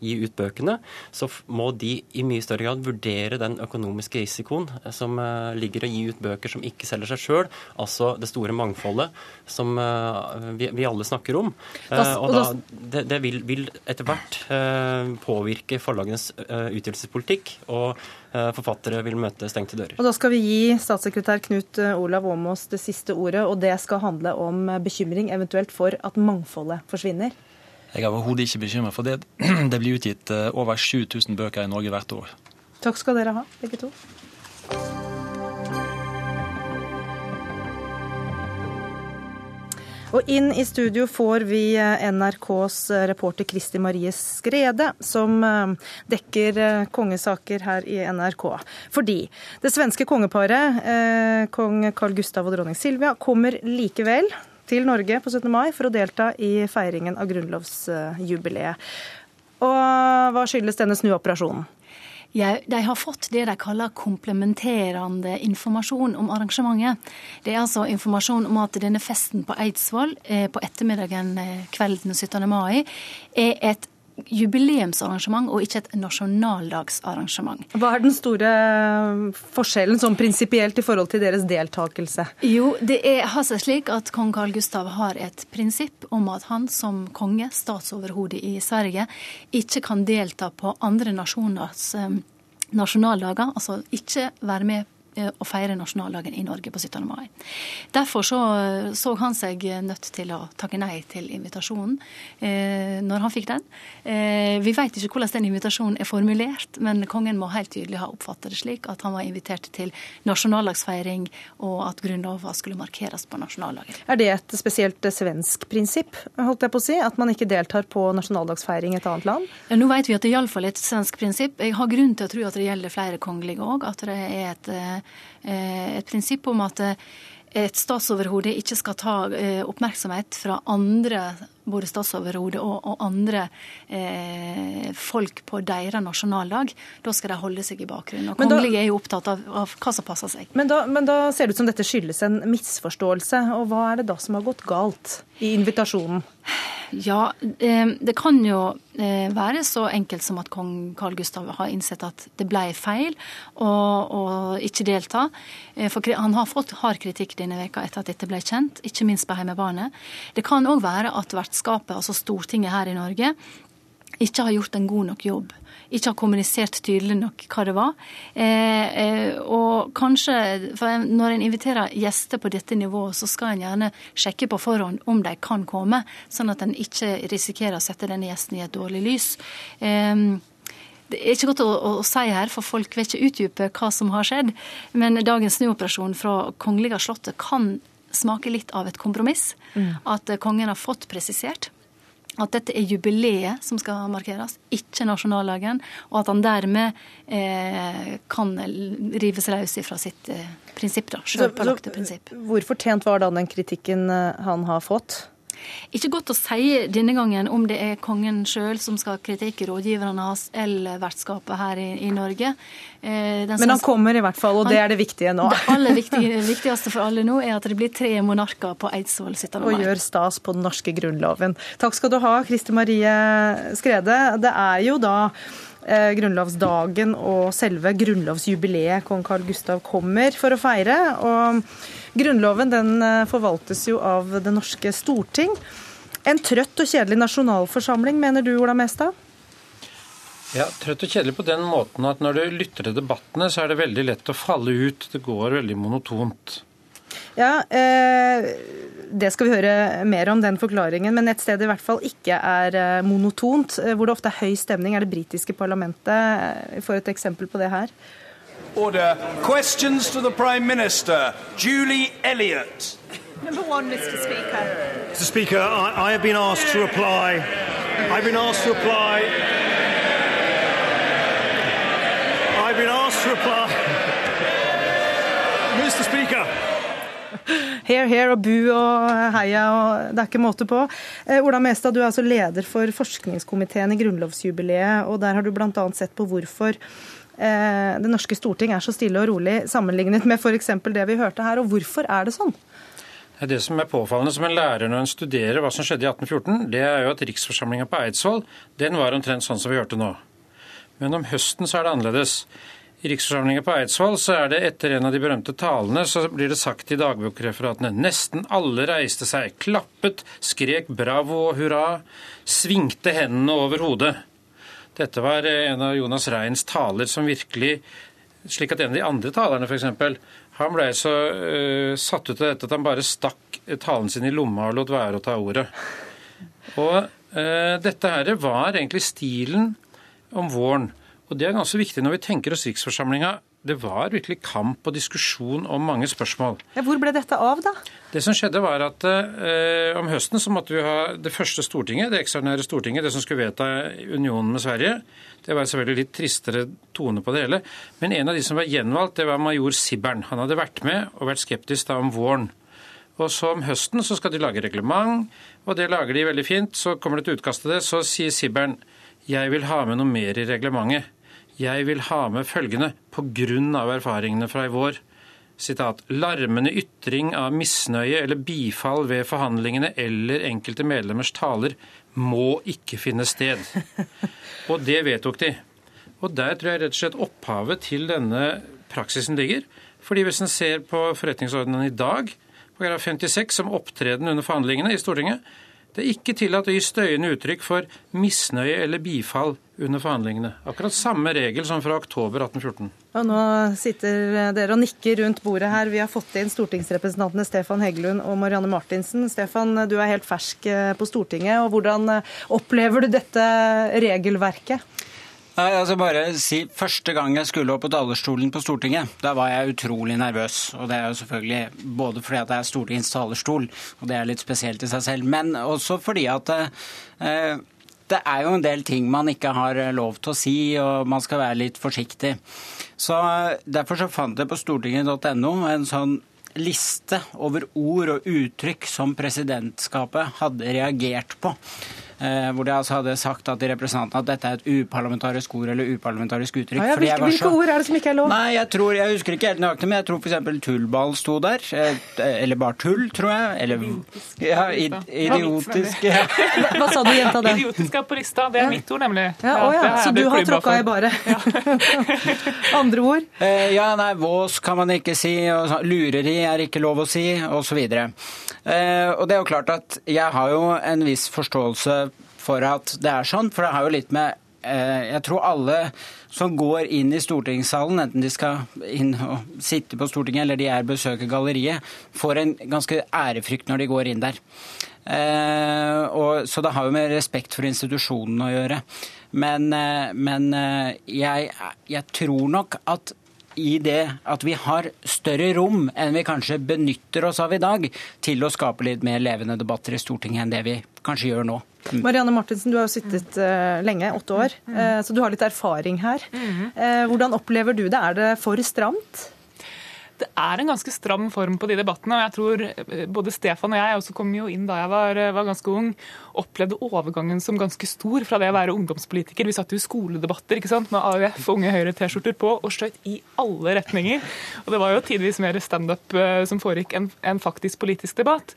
gi ut bøkene, så må de i mye større grad vurdere den økonomiske risikoen som uh, ligger i å gi ut bøker som ikke selger seg sjøl, altså det store mangfoldet som uh, vi, vi, alle snakker om. Og da, det, det vil, vil, etter hvert påvirke forlagenes utgivelsespolitikk. og forfattere vil møte stengte dører. Og Da skal vi gi statssekretær Knut Olav Åmås det siste ordet, og det skal handle om bekymring eventuelt for at mangfoldet forsvinner? Jeg er overhodet ikke bekymret for det. *clears throat* Det blir utgitt eh, over 7000 bøker i Norge hvert år. Takk skal dere ha, begge to. Og inn i studio får vi eh, NRKs eh, reporter Kristi Marie Skrede, som dekker kongesaker her i NRK. Fordi det svenske kongeparet, kong Carl Gustav og dronning Silvia, kommer likevel til Norge på 17. mai for å delta i feiringen av grunnlovsjubileet. Og hva skyldes denne snuoperasjonen? Ja, de har fått det de kaller komplementerende informasjon om arrangementet. Det er altså informasjon om at denne festen på Eidsvoll eh, på ettermiddagen eh, kvelden 17. mai er et jubileumsarrangement og ikke et nasjonaldagsarrangement. Hva er den store forskjellen sånn prinsipielt i forhold til deres deltakelse? Jo, det er, har seg slik at kong Karl Gustav har et prinsipp om at han som konge, statsoverhode i Sverige, ikke kan delta på andre nasjoners eh, nasjonaldager, altså ikke være med Eh, å feire nasjonaldagen i Norge på 17. mai. Derfor så, så, han seg nødt til å takke nei til invitasjonen eh, når han fikk den. Eh, vi vet ikke hvordan den invitasjonen er formulert, men kongen må helt tydelig ha oppfattet det slik at han var invitert til nasjonaldagsfeiring, og at Grunnlova skulle markeres på nasjonaldagen. Er det et spesielt svensk prinsipp, holdt jeg på å si, at man ikke deltar på nasjonaldagsfeiring i et annet land? Ja, nå vet vi at det iallfall er et svensk prinsipp. Jeg har grunn til å tro at det gjelder flere kongelige òg, at det er et eh, Eh, et prinsipp om at eh, et statsoverhode ikke skal ta eh, oppmerksomhet fra andre både statsoverhode og, og, andre eh, folk på deres nasjonaldag. Da skal de holde seg i bakgrunnen. Og Kongelige er jo opptatt av, av, hva som passer seg. Men da, men da ser det ut som dette skyldes en misforståelse. Og hva er det da som har gått galt i invitasjonen? Ja, eh, det kan jo eh, være så enkelt som at kong Carl Gustav har innsett at det ble feil å ikke delta. Eh, for han har fått hard kritikk denne veka etter at dette ble kjent, ikke minst på hjemmebane. Det kan òg være at vertskapet, altså Stortinget her i Norge, ikke har gjort en god nok jobb. Ikke har kommunisert tydelig nok hva det var. Eh, eh, og kanskje, for når en inviterer gjester på dette nivået, så skal en gjerne sjekke på forhånd om de kan komme, sånn at en ikke risikerer å sette denne gjesten i et dårlig lys. Eh, det er ikke godt å, å, si her, for folk vil ikke utdype hva som har skjedd. Men dagens snuoperasjon fra Kongelige slottet kan smake litt av et kompromiss. Mm. At kongen har fått presisert at dette er jubileet som skal markeres, ikke nasjonaldagen. Og at han dermed eh, kan rives løs fra sitt eh, prinsipp, da, sjølpålagte prinsipp. Hvor fortjent var da den kritikken eh, han har fått? Ikke godt å si denne gangen om det er kongen sjøl som skal kritikke rådgiverne hans eller vertskapet her i, i Norge. Eh, Men han kommer i hvert fall, og han, det er det viktige nå. Det aller viktige, viktigste for alle nå er at det blir tre monarker på Eidsvoll 17. mai. Og gjør stas på den norske grunnloven. Takk skal du ha, Kristi Marie Skrede. Det er jo da eh, grunnlovsdagen og selve grunnlovsjubileet kong Carl Gustav kommer for å feire. og Grunnloven den eh, forvaltes jo av det norske storting. En trøtt og kjedelig nasjonalforsamling, mener du, Ola Mestad? Ja, Trøtt og kjedelig på den måten at når du lytter til debattene, så er det veldig lett å falle ut. Det går veldig monotont. Ja, eh, Det skal vi høre mer om, den forklaringen. Men et sted i hvert fall ikke er eh, monotont, eh, hvor det ofte er høy stemning, er det britiske parlamentet. Vi får et eksempel på det her. Order. Questions to the Prime Minister. Julie Elliott. Number one, Mr. Speaker. Mr. Speaker, I, I have been asked to reply. I've been asked to reply. I've been asked to reply. *laughs* Mr. Speaker. Her, her og bu og heia og det er ikke måte på. Eh, Ola Mestad, du er altså leder for forskningskomiteen i grunnlovsjubileet, og der har du bl.a. sett på hvorfor det norske storting er så stille og rolig sammenlignet med f.eks. det vi hørte her. Og hvorfor er det sånn? Det som er påfallende som en lærer når en studerer hva som skjedde i 1814, det er jo at riksforsamlinga på Eidsvoll den var omtrent sånn som vi hørte nå. Men om høsten så er det annerledes. I riksforsamlinga på Eidsvoll så er det etter en av de berømte talene så blir det sagt i dagbokreferatene nesten alle reiste seg, klappet, skrek bravo og hurra, svingte hendene over hodet. Dette var en av Jonas Reins taler som virkelig Slik at en av de andre talerne, f.eks., han ble så uh, satt ut av dette at han bare stakk talen sin i lomma og lot være å ta ordet. Og uh, dette her var egentlig stilen om våren. Og det er ganske viktig når vi tenker oss riksforsamlinga. Det var virkelig kamp og diskusjon om mange spørsmål. Ja, hvor ble dette av, da? Det som skjedde var at eh, Om høsten så måtte vi ha det første Stortinget, det ekstraordinære Stortinget, det som skulle vedta unionen med Sverige. Det var selvfølgelig litt tristere tone på det hele. Men en av de som var gjenvalgt, det var major Sibbern. Han hadde vært med og vært skeptisk da om våren. Og så om høsten så skal de lage reglement, og det lager de veldig fint. Så kommer det et utkast til det, så sier Sibbern jeg vil ha med noe mer i reglementet. Jeg vil ha med følgende på grunn av erfaringene fra i vår. Sitat, larmende ytring av misnøye eller bifall ved forhandlingene eller enkelte medlemmers taler må ikke finne sted. *laughs* Og det vedtok de. Og der tror jeg rett og slett opphavet til denne praksisen ligger. Fordi hvis en ser på forretningsordenen i dag, paragraf 56 som opptreden under forhandlingene i Stortinget, det er ikke tillatt å gi støyende uttrykk for misnøye eller bifall under forhandlingene. Akkurat samme regel som fra oktober 1814. Og nå sitter dere og nikker rundt bordet her. Vi har fått inn stortingsrepresentantene Stefan Heggelund og Marianne Martinsen. Stefan, du er helt fersk eh, på Stortinget. og Hvordan eh, opplever du dette regelverket? Nei, altså bare si, Første gang jeg skulle opp på talerstolen på Stortinget, da var jeg utrolig nervøs. Og det er jo selvfølgelig både fordi at det er Stortingets talerstol, og det er litt spesielt i seg selv, men også fordi at eh, det er jo en del ting man ikke har lov til å si, og man skal være litt forsiktig. Så Derfor så fant jeg på stortinget.no en sånn liste over ord og uttrykk som presidentskapet hadde reagert på. Eh, hvor de altså hadde sagt at til representantene at dette er et uparlamentarisk ord eller uparlamentarisk uttrykk. Ja, ja, hvilke, hvilke så... ord er det som ikke er lov? Nei, Jeg tror, jeg husker ikke helt nøyaktig, men jeg tror f.eks. tullball sto der. Eh, eller bare tull, tror jeg. Eller ja, idiotisk. Ja. *laughs* Hva sa du, jenta det? Idiotisk er på lista. Det er mitt ord, nemlig. Ja, å, ja. Så du har tråkka i bare. *laughs* Andre ord? Eh, ja, nei, vås kan man ikke si. Og lureri er ikke lov å si, osv. Eh, og det er jo klart at jeg har jo en viss forståelse for at det er sånn, for det har jo litt med eh, jeg tror alle som går inn i stortingssalen, enten de skal inn og sitte på Stortinget eller de er besøker galleriet, får en ganske ærefrykt når de går inn der. Eh, og, så det har jo med respekt for institusjonen å gjøre. Men, men jeg, jeg tror nok at i det at vi har større rom enn vi kanskje benytter oss av i dag, til å skape litt mer levende debatter i Stortinget enn det vi kanskje gjør nå. Mm. Marianne Martinsen, du har jo sittet uh, lenge, åtte år, uh, så du har litt erfaring her. Uh, hvordan opplever du det? Er det for stramt? det er en ganske stram form på de debattene. og jeg tror Både Stefan og jeg, også kom jo inn da jeg var, var, ganske ung, opplevde overgangen som ganske stor fra det å være ungdomspolitiker. Vi satt jo i skoledebatter ikke sant, med AUF og Unge Høyre-T-skjorter på og skjøt i alle retninger. Og Det var jo tidvis mer standup som foregikk enn en faktisk politisk debatt.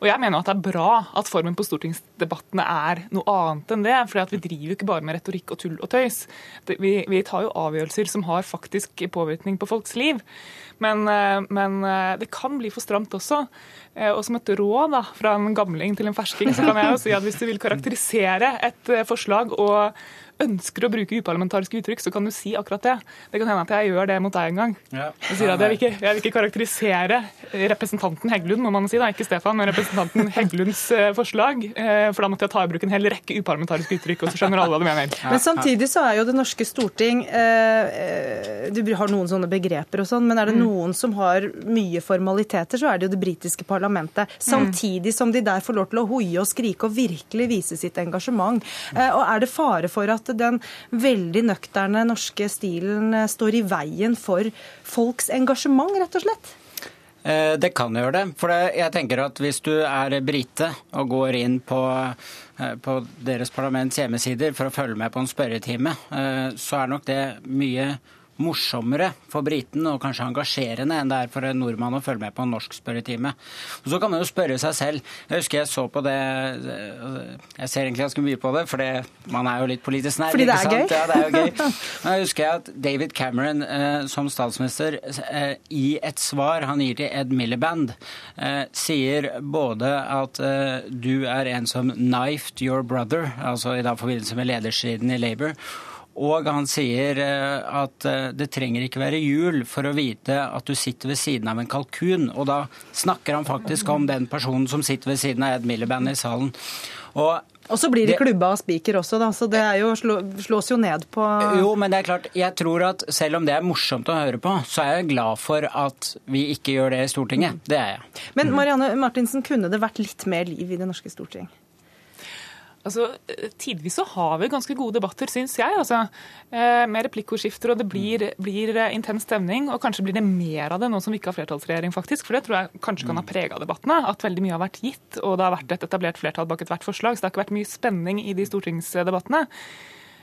Og jeg mener at det er bra at formen på stortingsdebattene er noe annet enn det. For vi driver jo ikke bare med retorikk og tull og tøys. Vi, vi tar jo avgjørelser som har faktisk påvirkning på folks liv. Men, eh, men, eh, det kan bli for stramt også. Eh, og som et råd da, fra en gamling til en fersking, så kan jeg jo si at hvis du vil karakterisere et forslag og ønsker å bruke uparlamentariske uttrykk, så kan du si akkurat det. Det kan hende at jeg gjør det mot deg en gang. Ja. Jeg sier at jeg vil, ikke, jeg vil ikke karakterisere representanten Heggelund, må man si, da, ikke Stefan, men representanten *laughs* Heggelunds eh, forslag. Eh, for da måtte jeg ta i bruk en hel rekke uparlamentariske uttrykk, og så skjønner alle hva du mener. Men samtidig så er jo det norske storting eh, Du har noen sånne begreper og sånn, men er det mm. noen som har mye formaliteter, så er det jo det britiske parlamentet. Mm. Samtidig som de der får lov til å hoie og skrike og virkelig vise sitt engasjement. Og er det fare for at at den veldig nøkterne norske stilen eh, står i veien for folks engasjement, rett og slett? Eh, det kan gjøre det. For jeg tenker at hvis du er brite og går inn på, eh, på deres parlaments hjemmesider for å følge med på en spørretime, så er nok det mye morsommere for briten og kanskje engasjerende enn det er for en nordmann å følge med på en norsk spørretime. Og Så kan man jo spørre seg selv. Jeg husker jeg så på det Jeg ser egentlig ganske mye på det, for man er jo litt politisk nær. Fordi det er gøy? Ja, det er jo gøy. *laughs* Men jeg husker at David Cameron eh, som statsminister eh, i et svar han gir til Ed Miliband, eh, sier både at du er en som knifed your brother, altså i da forbindelse med ledersiden i Labour, og han sier eh, at eh, det trenger ikke være jul for å vite at du sitter ved siden av en kalkun. Og da snakker han faktisk om den personen som sitter ved siden av Ed Miliband i salen. Og Og så blir de klubba av spiker også, da, så det er jo, slås jo ned på Jo, men det er klart, jeg tror at selv om det er morsomt å høre på, så er jeg glad for at vi ikke gjør det i Stortinget. Det er jeg. Men Marianne Martinsen, kunne det vært litt mer liv i det norske storting? Altså, Tidvis så har vi ganske gode debatter, syns jeg. altså. Eh, med replikkordskifter, og det blir, blir, eh, intens stemning. Og kanskje blir det mer av det nå som vi ikke har flertallsregjering, faktisk. For det tror jeg kanskje kan ha prega debattene. At veldig mye har vært gitt, og det har vært et etablert flertall bak ethvert forslag. Så det har ikke vært mye spenning i de stortingsdebattene.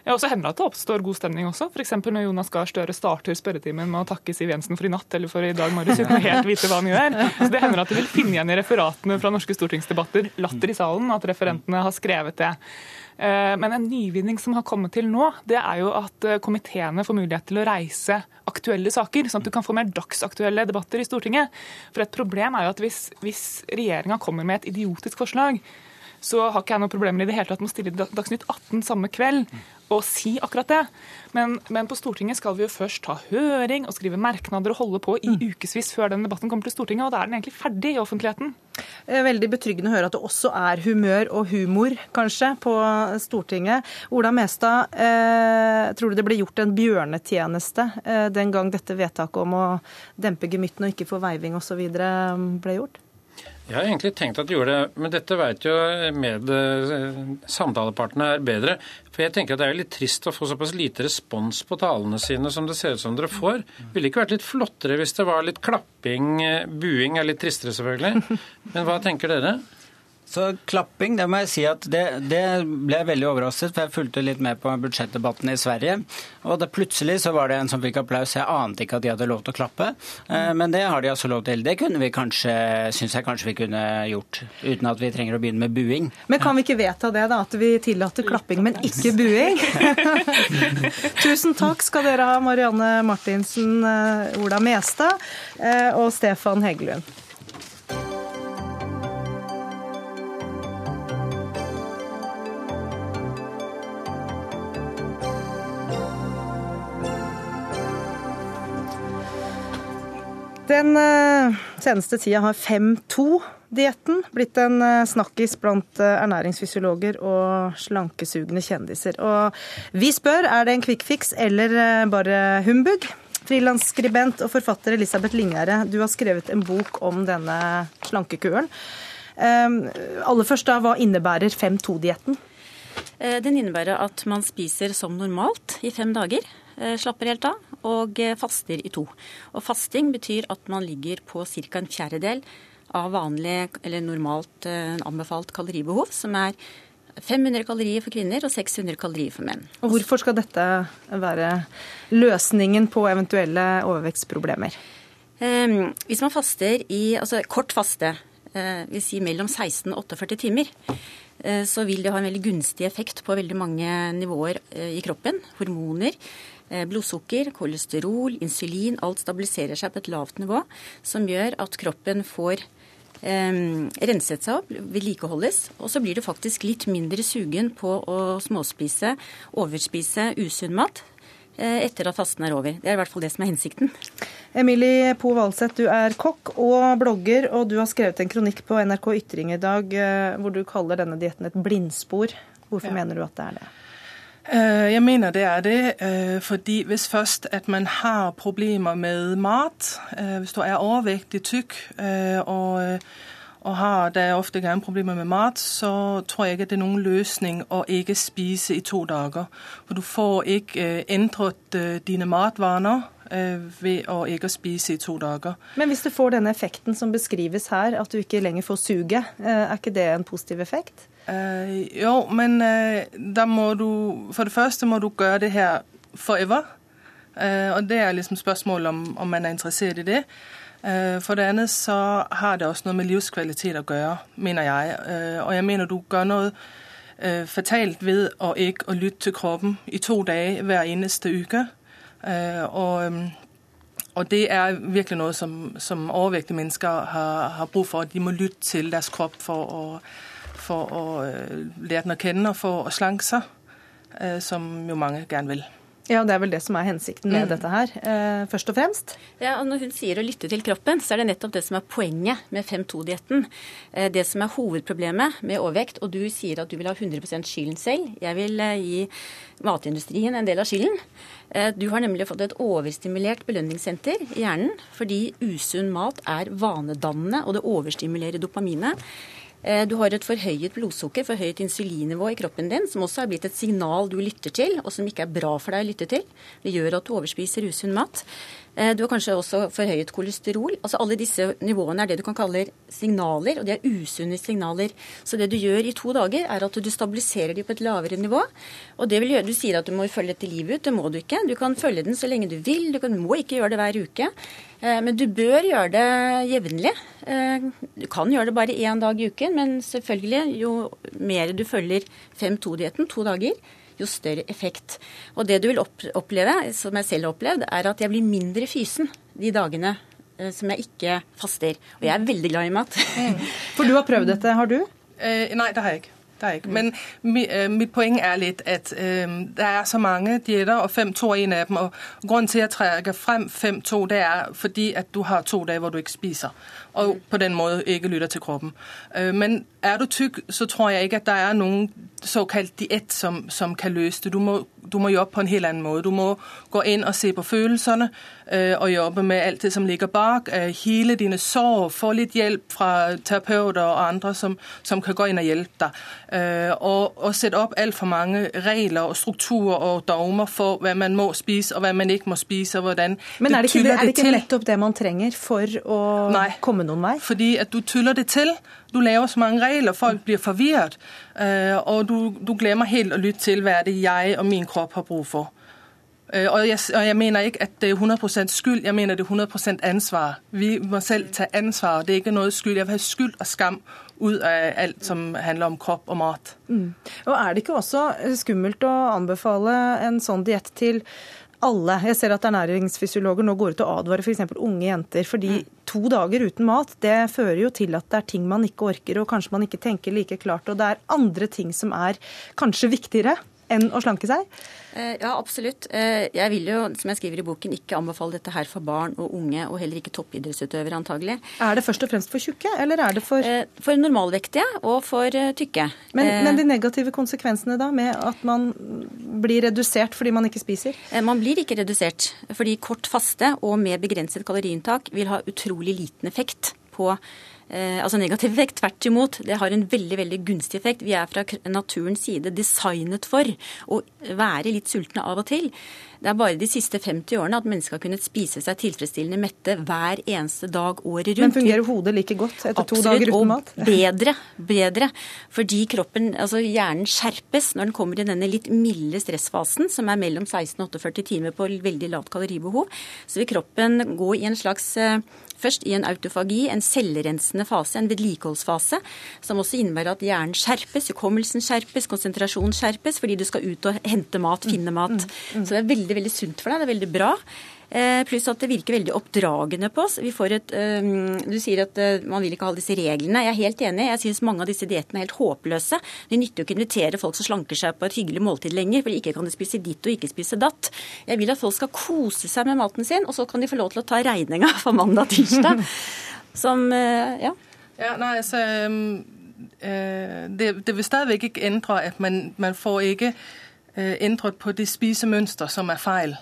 Og så hender det at det oppstår god stemning også. F.eks. når Jonas Gahr Støre starter spørretimen med å takke Siv Jensen for i natt eller for i dag morges uten å helt vite hva han gjør. Så det hender at du vil finne igjen i referatene fra norske stortingsdebatter latter i salen, at referentene har skrevet det. Eh, men en nyvinning som har kommet til nå, det er jo at eh, komiteene får mulighet til å reise aktuelle saker, sånn at du kan få mer dagsaktuelle debatter i Stortinget. For et problem er jo at hvis, hvis regjeringa kommer med et idiotisk forslag, så har ikke jeg noen problemer i det hele tatt med å stille Dagsnytt 18 samme kveld og si akkurat det. Men, men, på Stortinget skal vi jo først ta høring og skrive merknader og holde på i mm. ukevis før den debatten kommer til Stortinget, og da er den egentlig ferdig i offentligheten. Veldig betryggende å høre at det også er humør og humor, kanskje, på Stortinget. Ola Mestad, eh, tror du det ble gjort en bjørnetjeneste eh, den gang dette vedtaket om å dempe gemyttene og ikke få veiving osv. ble gjort? Jeg har egentlig tenkt at de gjorde det, men dette vet jo med eh, samtalepartene er bedre. For jeg tenker at det er litt trist å få såpass lite respons på talene sine som det ser ut som dere får. Ville ikke vært litt flottere hvis det var litt klapping, eh, buing er litt tristere selvfølgelig. Men hva tenker dere? Så klapping, det må jeg si at det, det, ble jeg veldig overrasket, for jeg fulgte litt med på budsjettdebatten i Sverige. Og da plutselig så var det en som fikk applaus. Jeg ante ikke at de hadde lov til å klappe, eh, men det har de altså lov til. Det kunne vi kanskje, syns jeg kanskje vi kunne gjort, uten at vi trenger å begynne med buing. Men kan vi ikke vedta det, da? At vi tillater klapping, men ikke buing? *laughs* Tusen takk skal dere ha, Marianne Martinsen, eh, Ola Mestad eh, og Stefan Heggelund. Den uh, seneste tida har 5-2-dietten blitt en uh, snakkis blant uh, ernæringsfysiologer og slankesugende kjendiser. Og vi spør er det en fix eller bare humbug? Frilansskribent og forfatter Elisabeth Lingjerde, du har skrevet en bok om denne slankekuren. aller først da, Hva innebærer 5-2-dietten? Den innebærer at man spiser som normalt i fem dager. Eh, slapper helt av, og eh, faster i to. Og fasting betyr at man ligger på ca. en fjerdedel av vanlig eller normalt eh, anbefalt kaloribehov, som er 500 kalorier for kvinner og 600 kalorier for menn. Og Hvorfor skal dette være løsningen på eventuelle overvekstproblemer? Hvis man faster i altså kort faste, vil si mellom 16 og 48 timer, så vil det ha en veldig gunstig effekt på veldig mange nivåer i kroppen. Hormoner, Eh, blodsukker, kolesterol, insulin, alt stabiliserer seg på et lavt nivå, som gjør at kroppen får eh, renset seg opp, vedlikeholdes. Og så blir du faktisk litt mindre sugen på å småspise, overspise usunn mat eh, etter at fasten er over. Det er i hvert fall det som er hensikten. Emilie Po Valseth, du er kokk og blogger, og du har skrevet en kronikk på NRK Ytring i dag eh, hvor du kaller denne dietten et blindspor. Hvorfor ja. mener du at det er det? Øh, jeg mener, det er det. Øh, fordi hvis først at man har problemer med mat, øh, hvis du er overvektig, tykk og, og har da ofte gjerne problemer med mat, så tror jeg ikke, at det er noen løsning å ikke spise i to dager. For du får ikke endret dine matvaner ved å ikke spise i to dager. Men hvis du får denne effekten som beskrives her, at du ikke lenger får suget, er ikke det en positiv effekt? Uh, jo, men uh, der må du For det første må du gjøre det her forever. Uh, og det er liksom spørsmålet om, om man er interessert i det. For det andet så har det også noe med livskvalitet å gjøre, mener jeg. Og jeg mener du gjør noe fatalt ved å ikke å lytte til kroppen i to dager hver eneste uke. Og, og det er virkelig noe som, som overvektige mennesker har, har brug for. De må lytte til deres kropp for å for å øh, lære den å kjenne og for å slanke seg, øh, som jo mange gjerne vil. Ja, Det er vel det som er hensikten med mm. dette her, eh, først og fremst? Ja, og Når hun sier å lytte til kroppen, så er det nettopp det som er poenget med 5-2-dietten. Eh, det som er hovedproblemet med overvekt, og du sier at du vil ha 100 skylden selv. Jeg vil eh, gi matindustrien en del av skylden. Eh, du har nemlig fått et overstimulert belønningssenter i hjernen fordi usunn mat er vanedannende, og det overstimulerer dopaminet. Eh, du har et forhøyet blodsukker, forhøyet insulinnivå i kroppen din, som også er blitt et signal du lytter til, og som ikke er bra for deg å lytte til. Det gjør at du overspiser usunn mat. Eh, du har kanskje også forhøyet kolesterol. Altså Alle disse nivåene er det du kan kalle signaler, og de er usunne signaler. Så det du gjør i to dager, er at du stabiliserer de på et lavere nivå. Og det vil gjøre, Du sier at du må følge dette livet ut. Det må du ikke. Du kan følge den så lenge du vil. Du må ikke gjøre det hver uke. Eh, men du bør gjøre det jevnlig. Eh, du kan gjøre det bare én dag i uken, men selvfølgelig, jo mer du følger 5-2-dietten, to dager, jo større effekt. Og det du vil oppleve, som jeg selv har opplevd, er at jeg blir mindre fysen de dagene eh, som jeg ikke faster. Og jeg er veldig glad i mat. Mm. *laughs* For du har prøvd dette, har du? Eh, nei, det har jeg ikke. Det ikke. Men mitt poeng er litt at øh, det er så mange dietter, og 5-2 er en av dem. Og grunnen til at jeg trekker frem 5-2, det er fordi at du har to dager hvor du ikke spiser og på den måten ikke lytter til kroppen. Øh, men er du tykk, så tror jeg ikke at der er noen såkalt diett som, som kan løse det. Du må, du må, jobbe på en helt annen måte. Du må gå inn og se på følelsene øh, og jobbe med alt det som ligger bak. Øh, hele dine sår. Få litt hjelp fra terapeuter og andre som, som kan gå inn og hjelpe deg. Og, og sette opp altfor mange regler og strukturer og dogmer for hva man må spise og hva man ikke må spise. og hvordan Men er det ikke, det, er det ikke nettopp det man trenger for å Nei. komme komme noen vei? Fordi at du tuller det til. Du laver så mange regler, folk blir forvirret. Øh, og du, du glemmer helt å lytte til hva er det jeg og min kropp har bruk for. Øh, og jeg, og jeg, mener ikke at det er 100% skyld, jeg mener det er 100% ansvar. Vi må selv ta ansvar. Det er ikke noe skyld. Jeg vil ha skyld og skam ut av alt som handler om kropp og mat. Mm. Og Er det ikke også skummelt å anbefale en sånn diett til alle. Jeg ser at ernæringsfysiologer nå går ut og advarer f.eks. unge jenter. Fordi mm. to dager uten mat det fører jo til at det er ting man ikke orker, og kanskje man ikke tenker like klart. Og det er andre ting som er kanskje viktigere enn å slanke seg? Eh, ja, absolutt. Eh, jeg vil jo, som jeg skriver i boken, ikke anbefale dette her for barn og unge, og heller ikke toppidrettsutøvere, antagelig. Er det først og fremst for tjukke, eller er det for eh, For normalvektige og for tykke. Men, men, de negative konsekvensene da, med at man blir redusert fordi man ikke spiser? Man blir ikke redusert, fordi kort faste og med begrenset kaloriinntak vil ha utrolig liten effekt på altså negativ effekt. Tvert imot. Det har en veldig veldig gunstig effekt. Vi er fra naturens side designet for å være litt sultne av og til. Det er bare de siste 50 årene at mennesker har kunnet spise seg tilfredsstillende mette hver eneste dag året rundt. Men fungerer hodet like godt etter Absolutt, to dager uten mat? Absolutt, *laughs* Og bedre. Bedre. Fordi kroppen, altså hjernen skjerpes når den kommer i denne litt milde stressfasen, som er mellom 16 og 48 timer på veldig lavt kaloribehov. Så vil kroppen gå i en slags eh, først i en autofagi, en cellerensende fase, en vedlikeholdsfase, som også innebærer at hjernen skjerpes, hukommelsen skjerpes, konsentrasjonen skjerpes, fordi du skal ut og hente mat, finne mat. Mm, mm, mm. Så det er veldig, veldig sunt for deg. Det er veldig bra. Eh, pluss at det virker veldig oppdragende på oss. Vi får et, um, du sier at uh, man vil ikke ha disse reglene. Jeg er helt enig. Jeg syns mange av disse diettene er helt håpløse. Det nytter jo ikke å invitere folk som slanker seg på et hyggelig måltid lenger, for ikke kan de spise ditt og ikke spise datt. Jeg vil at folk skal kose seg med maten sin, og så kan de få lov til å ta regninga *laughs* for mandag-tirsdag. *laughs* Som ja. Ja, nei, altså, det, det, vil stadig ikke endre at man, man får ikke endret på det spisemønster som er feil.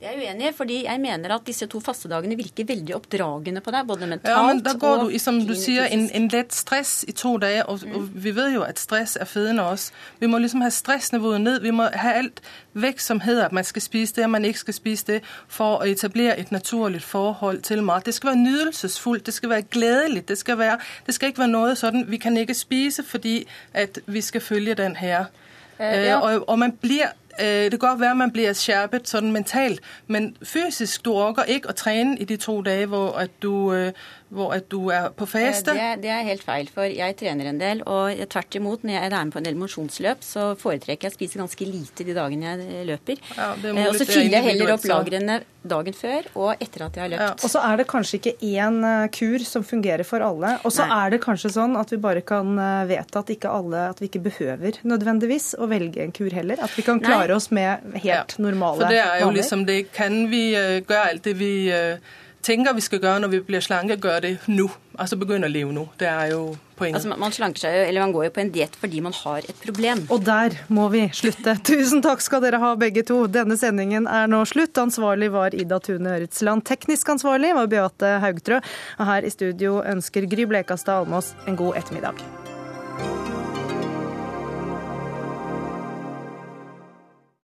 Jeg er uenig, fordi jeg mener at disse to fastedagene virker veldig oppdragende på deg. både mentalt ja, men da går du, som du sier, en, en lett stress i to dager. Og, mm. og, vi vet jo at stress er fedende også. Vi må liksom ha stressnivået ned. Vi må ha alt vekk som heter at man skal spise det, og man ikke skal spise det, for å etablere et naturlig forhold til mat. Det skal være nytelsesfullt, det skal være gledelig. Det skal, være, det skal ikke være noe sånn vi kan ikke spise fordi at vi skal følge den her. Eh, ja. og, og man blir Øh, det kan godt være, man blir skjerpet sånn mentalt, men fysisk du orker ikke å trene i de to dager hvor at du, øh, hvor at du er på faste? Det, det, er helt feil, for jeg trener en del. Og tvert imot, når jeg er med på en del mosjonsløp, så foretrekker jeg å spise ganske lite de dagene jeg løper. Ja, og så fyller jeg heller opp lagrene dagen før og etter at jeg har løpt. Ja. Og så er det kanskje ikke én kur som fungerer for alle. Og så er det kanskje sånn at vi bare kan vedta at ikke alle, at vi ikke behøver nødvendigvis å velge en kur heller. At vi kan klare Nei. oss med helt ja. normale vaner. For det er jo liksom det. Kan vi gjøre alt det vi tenker vi skal gjøre når vi blir slanke, gjør det nå. Altså begynne å leve nå. Det er jo poenget. Altså, man slanker seg jo, eller man går jo på en diett fordi man har et problem. Og der må vi slutte. *laughs* Tusen takk skal dere ha begge to. Denne sendingen er nå slutt. Ansvarlig var Ida Tune Øretsland. Teknisk ansvarlig var Beate Haugtrø. Og her i studio ønsker Gry Blekastad Almås en god ettermiddag.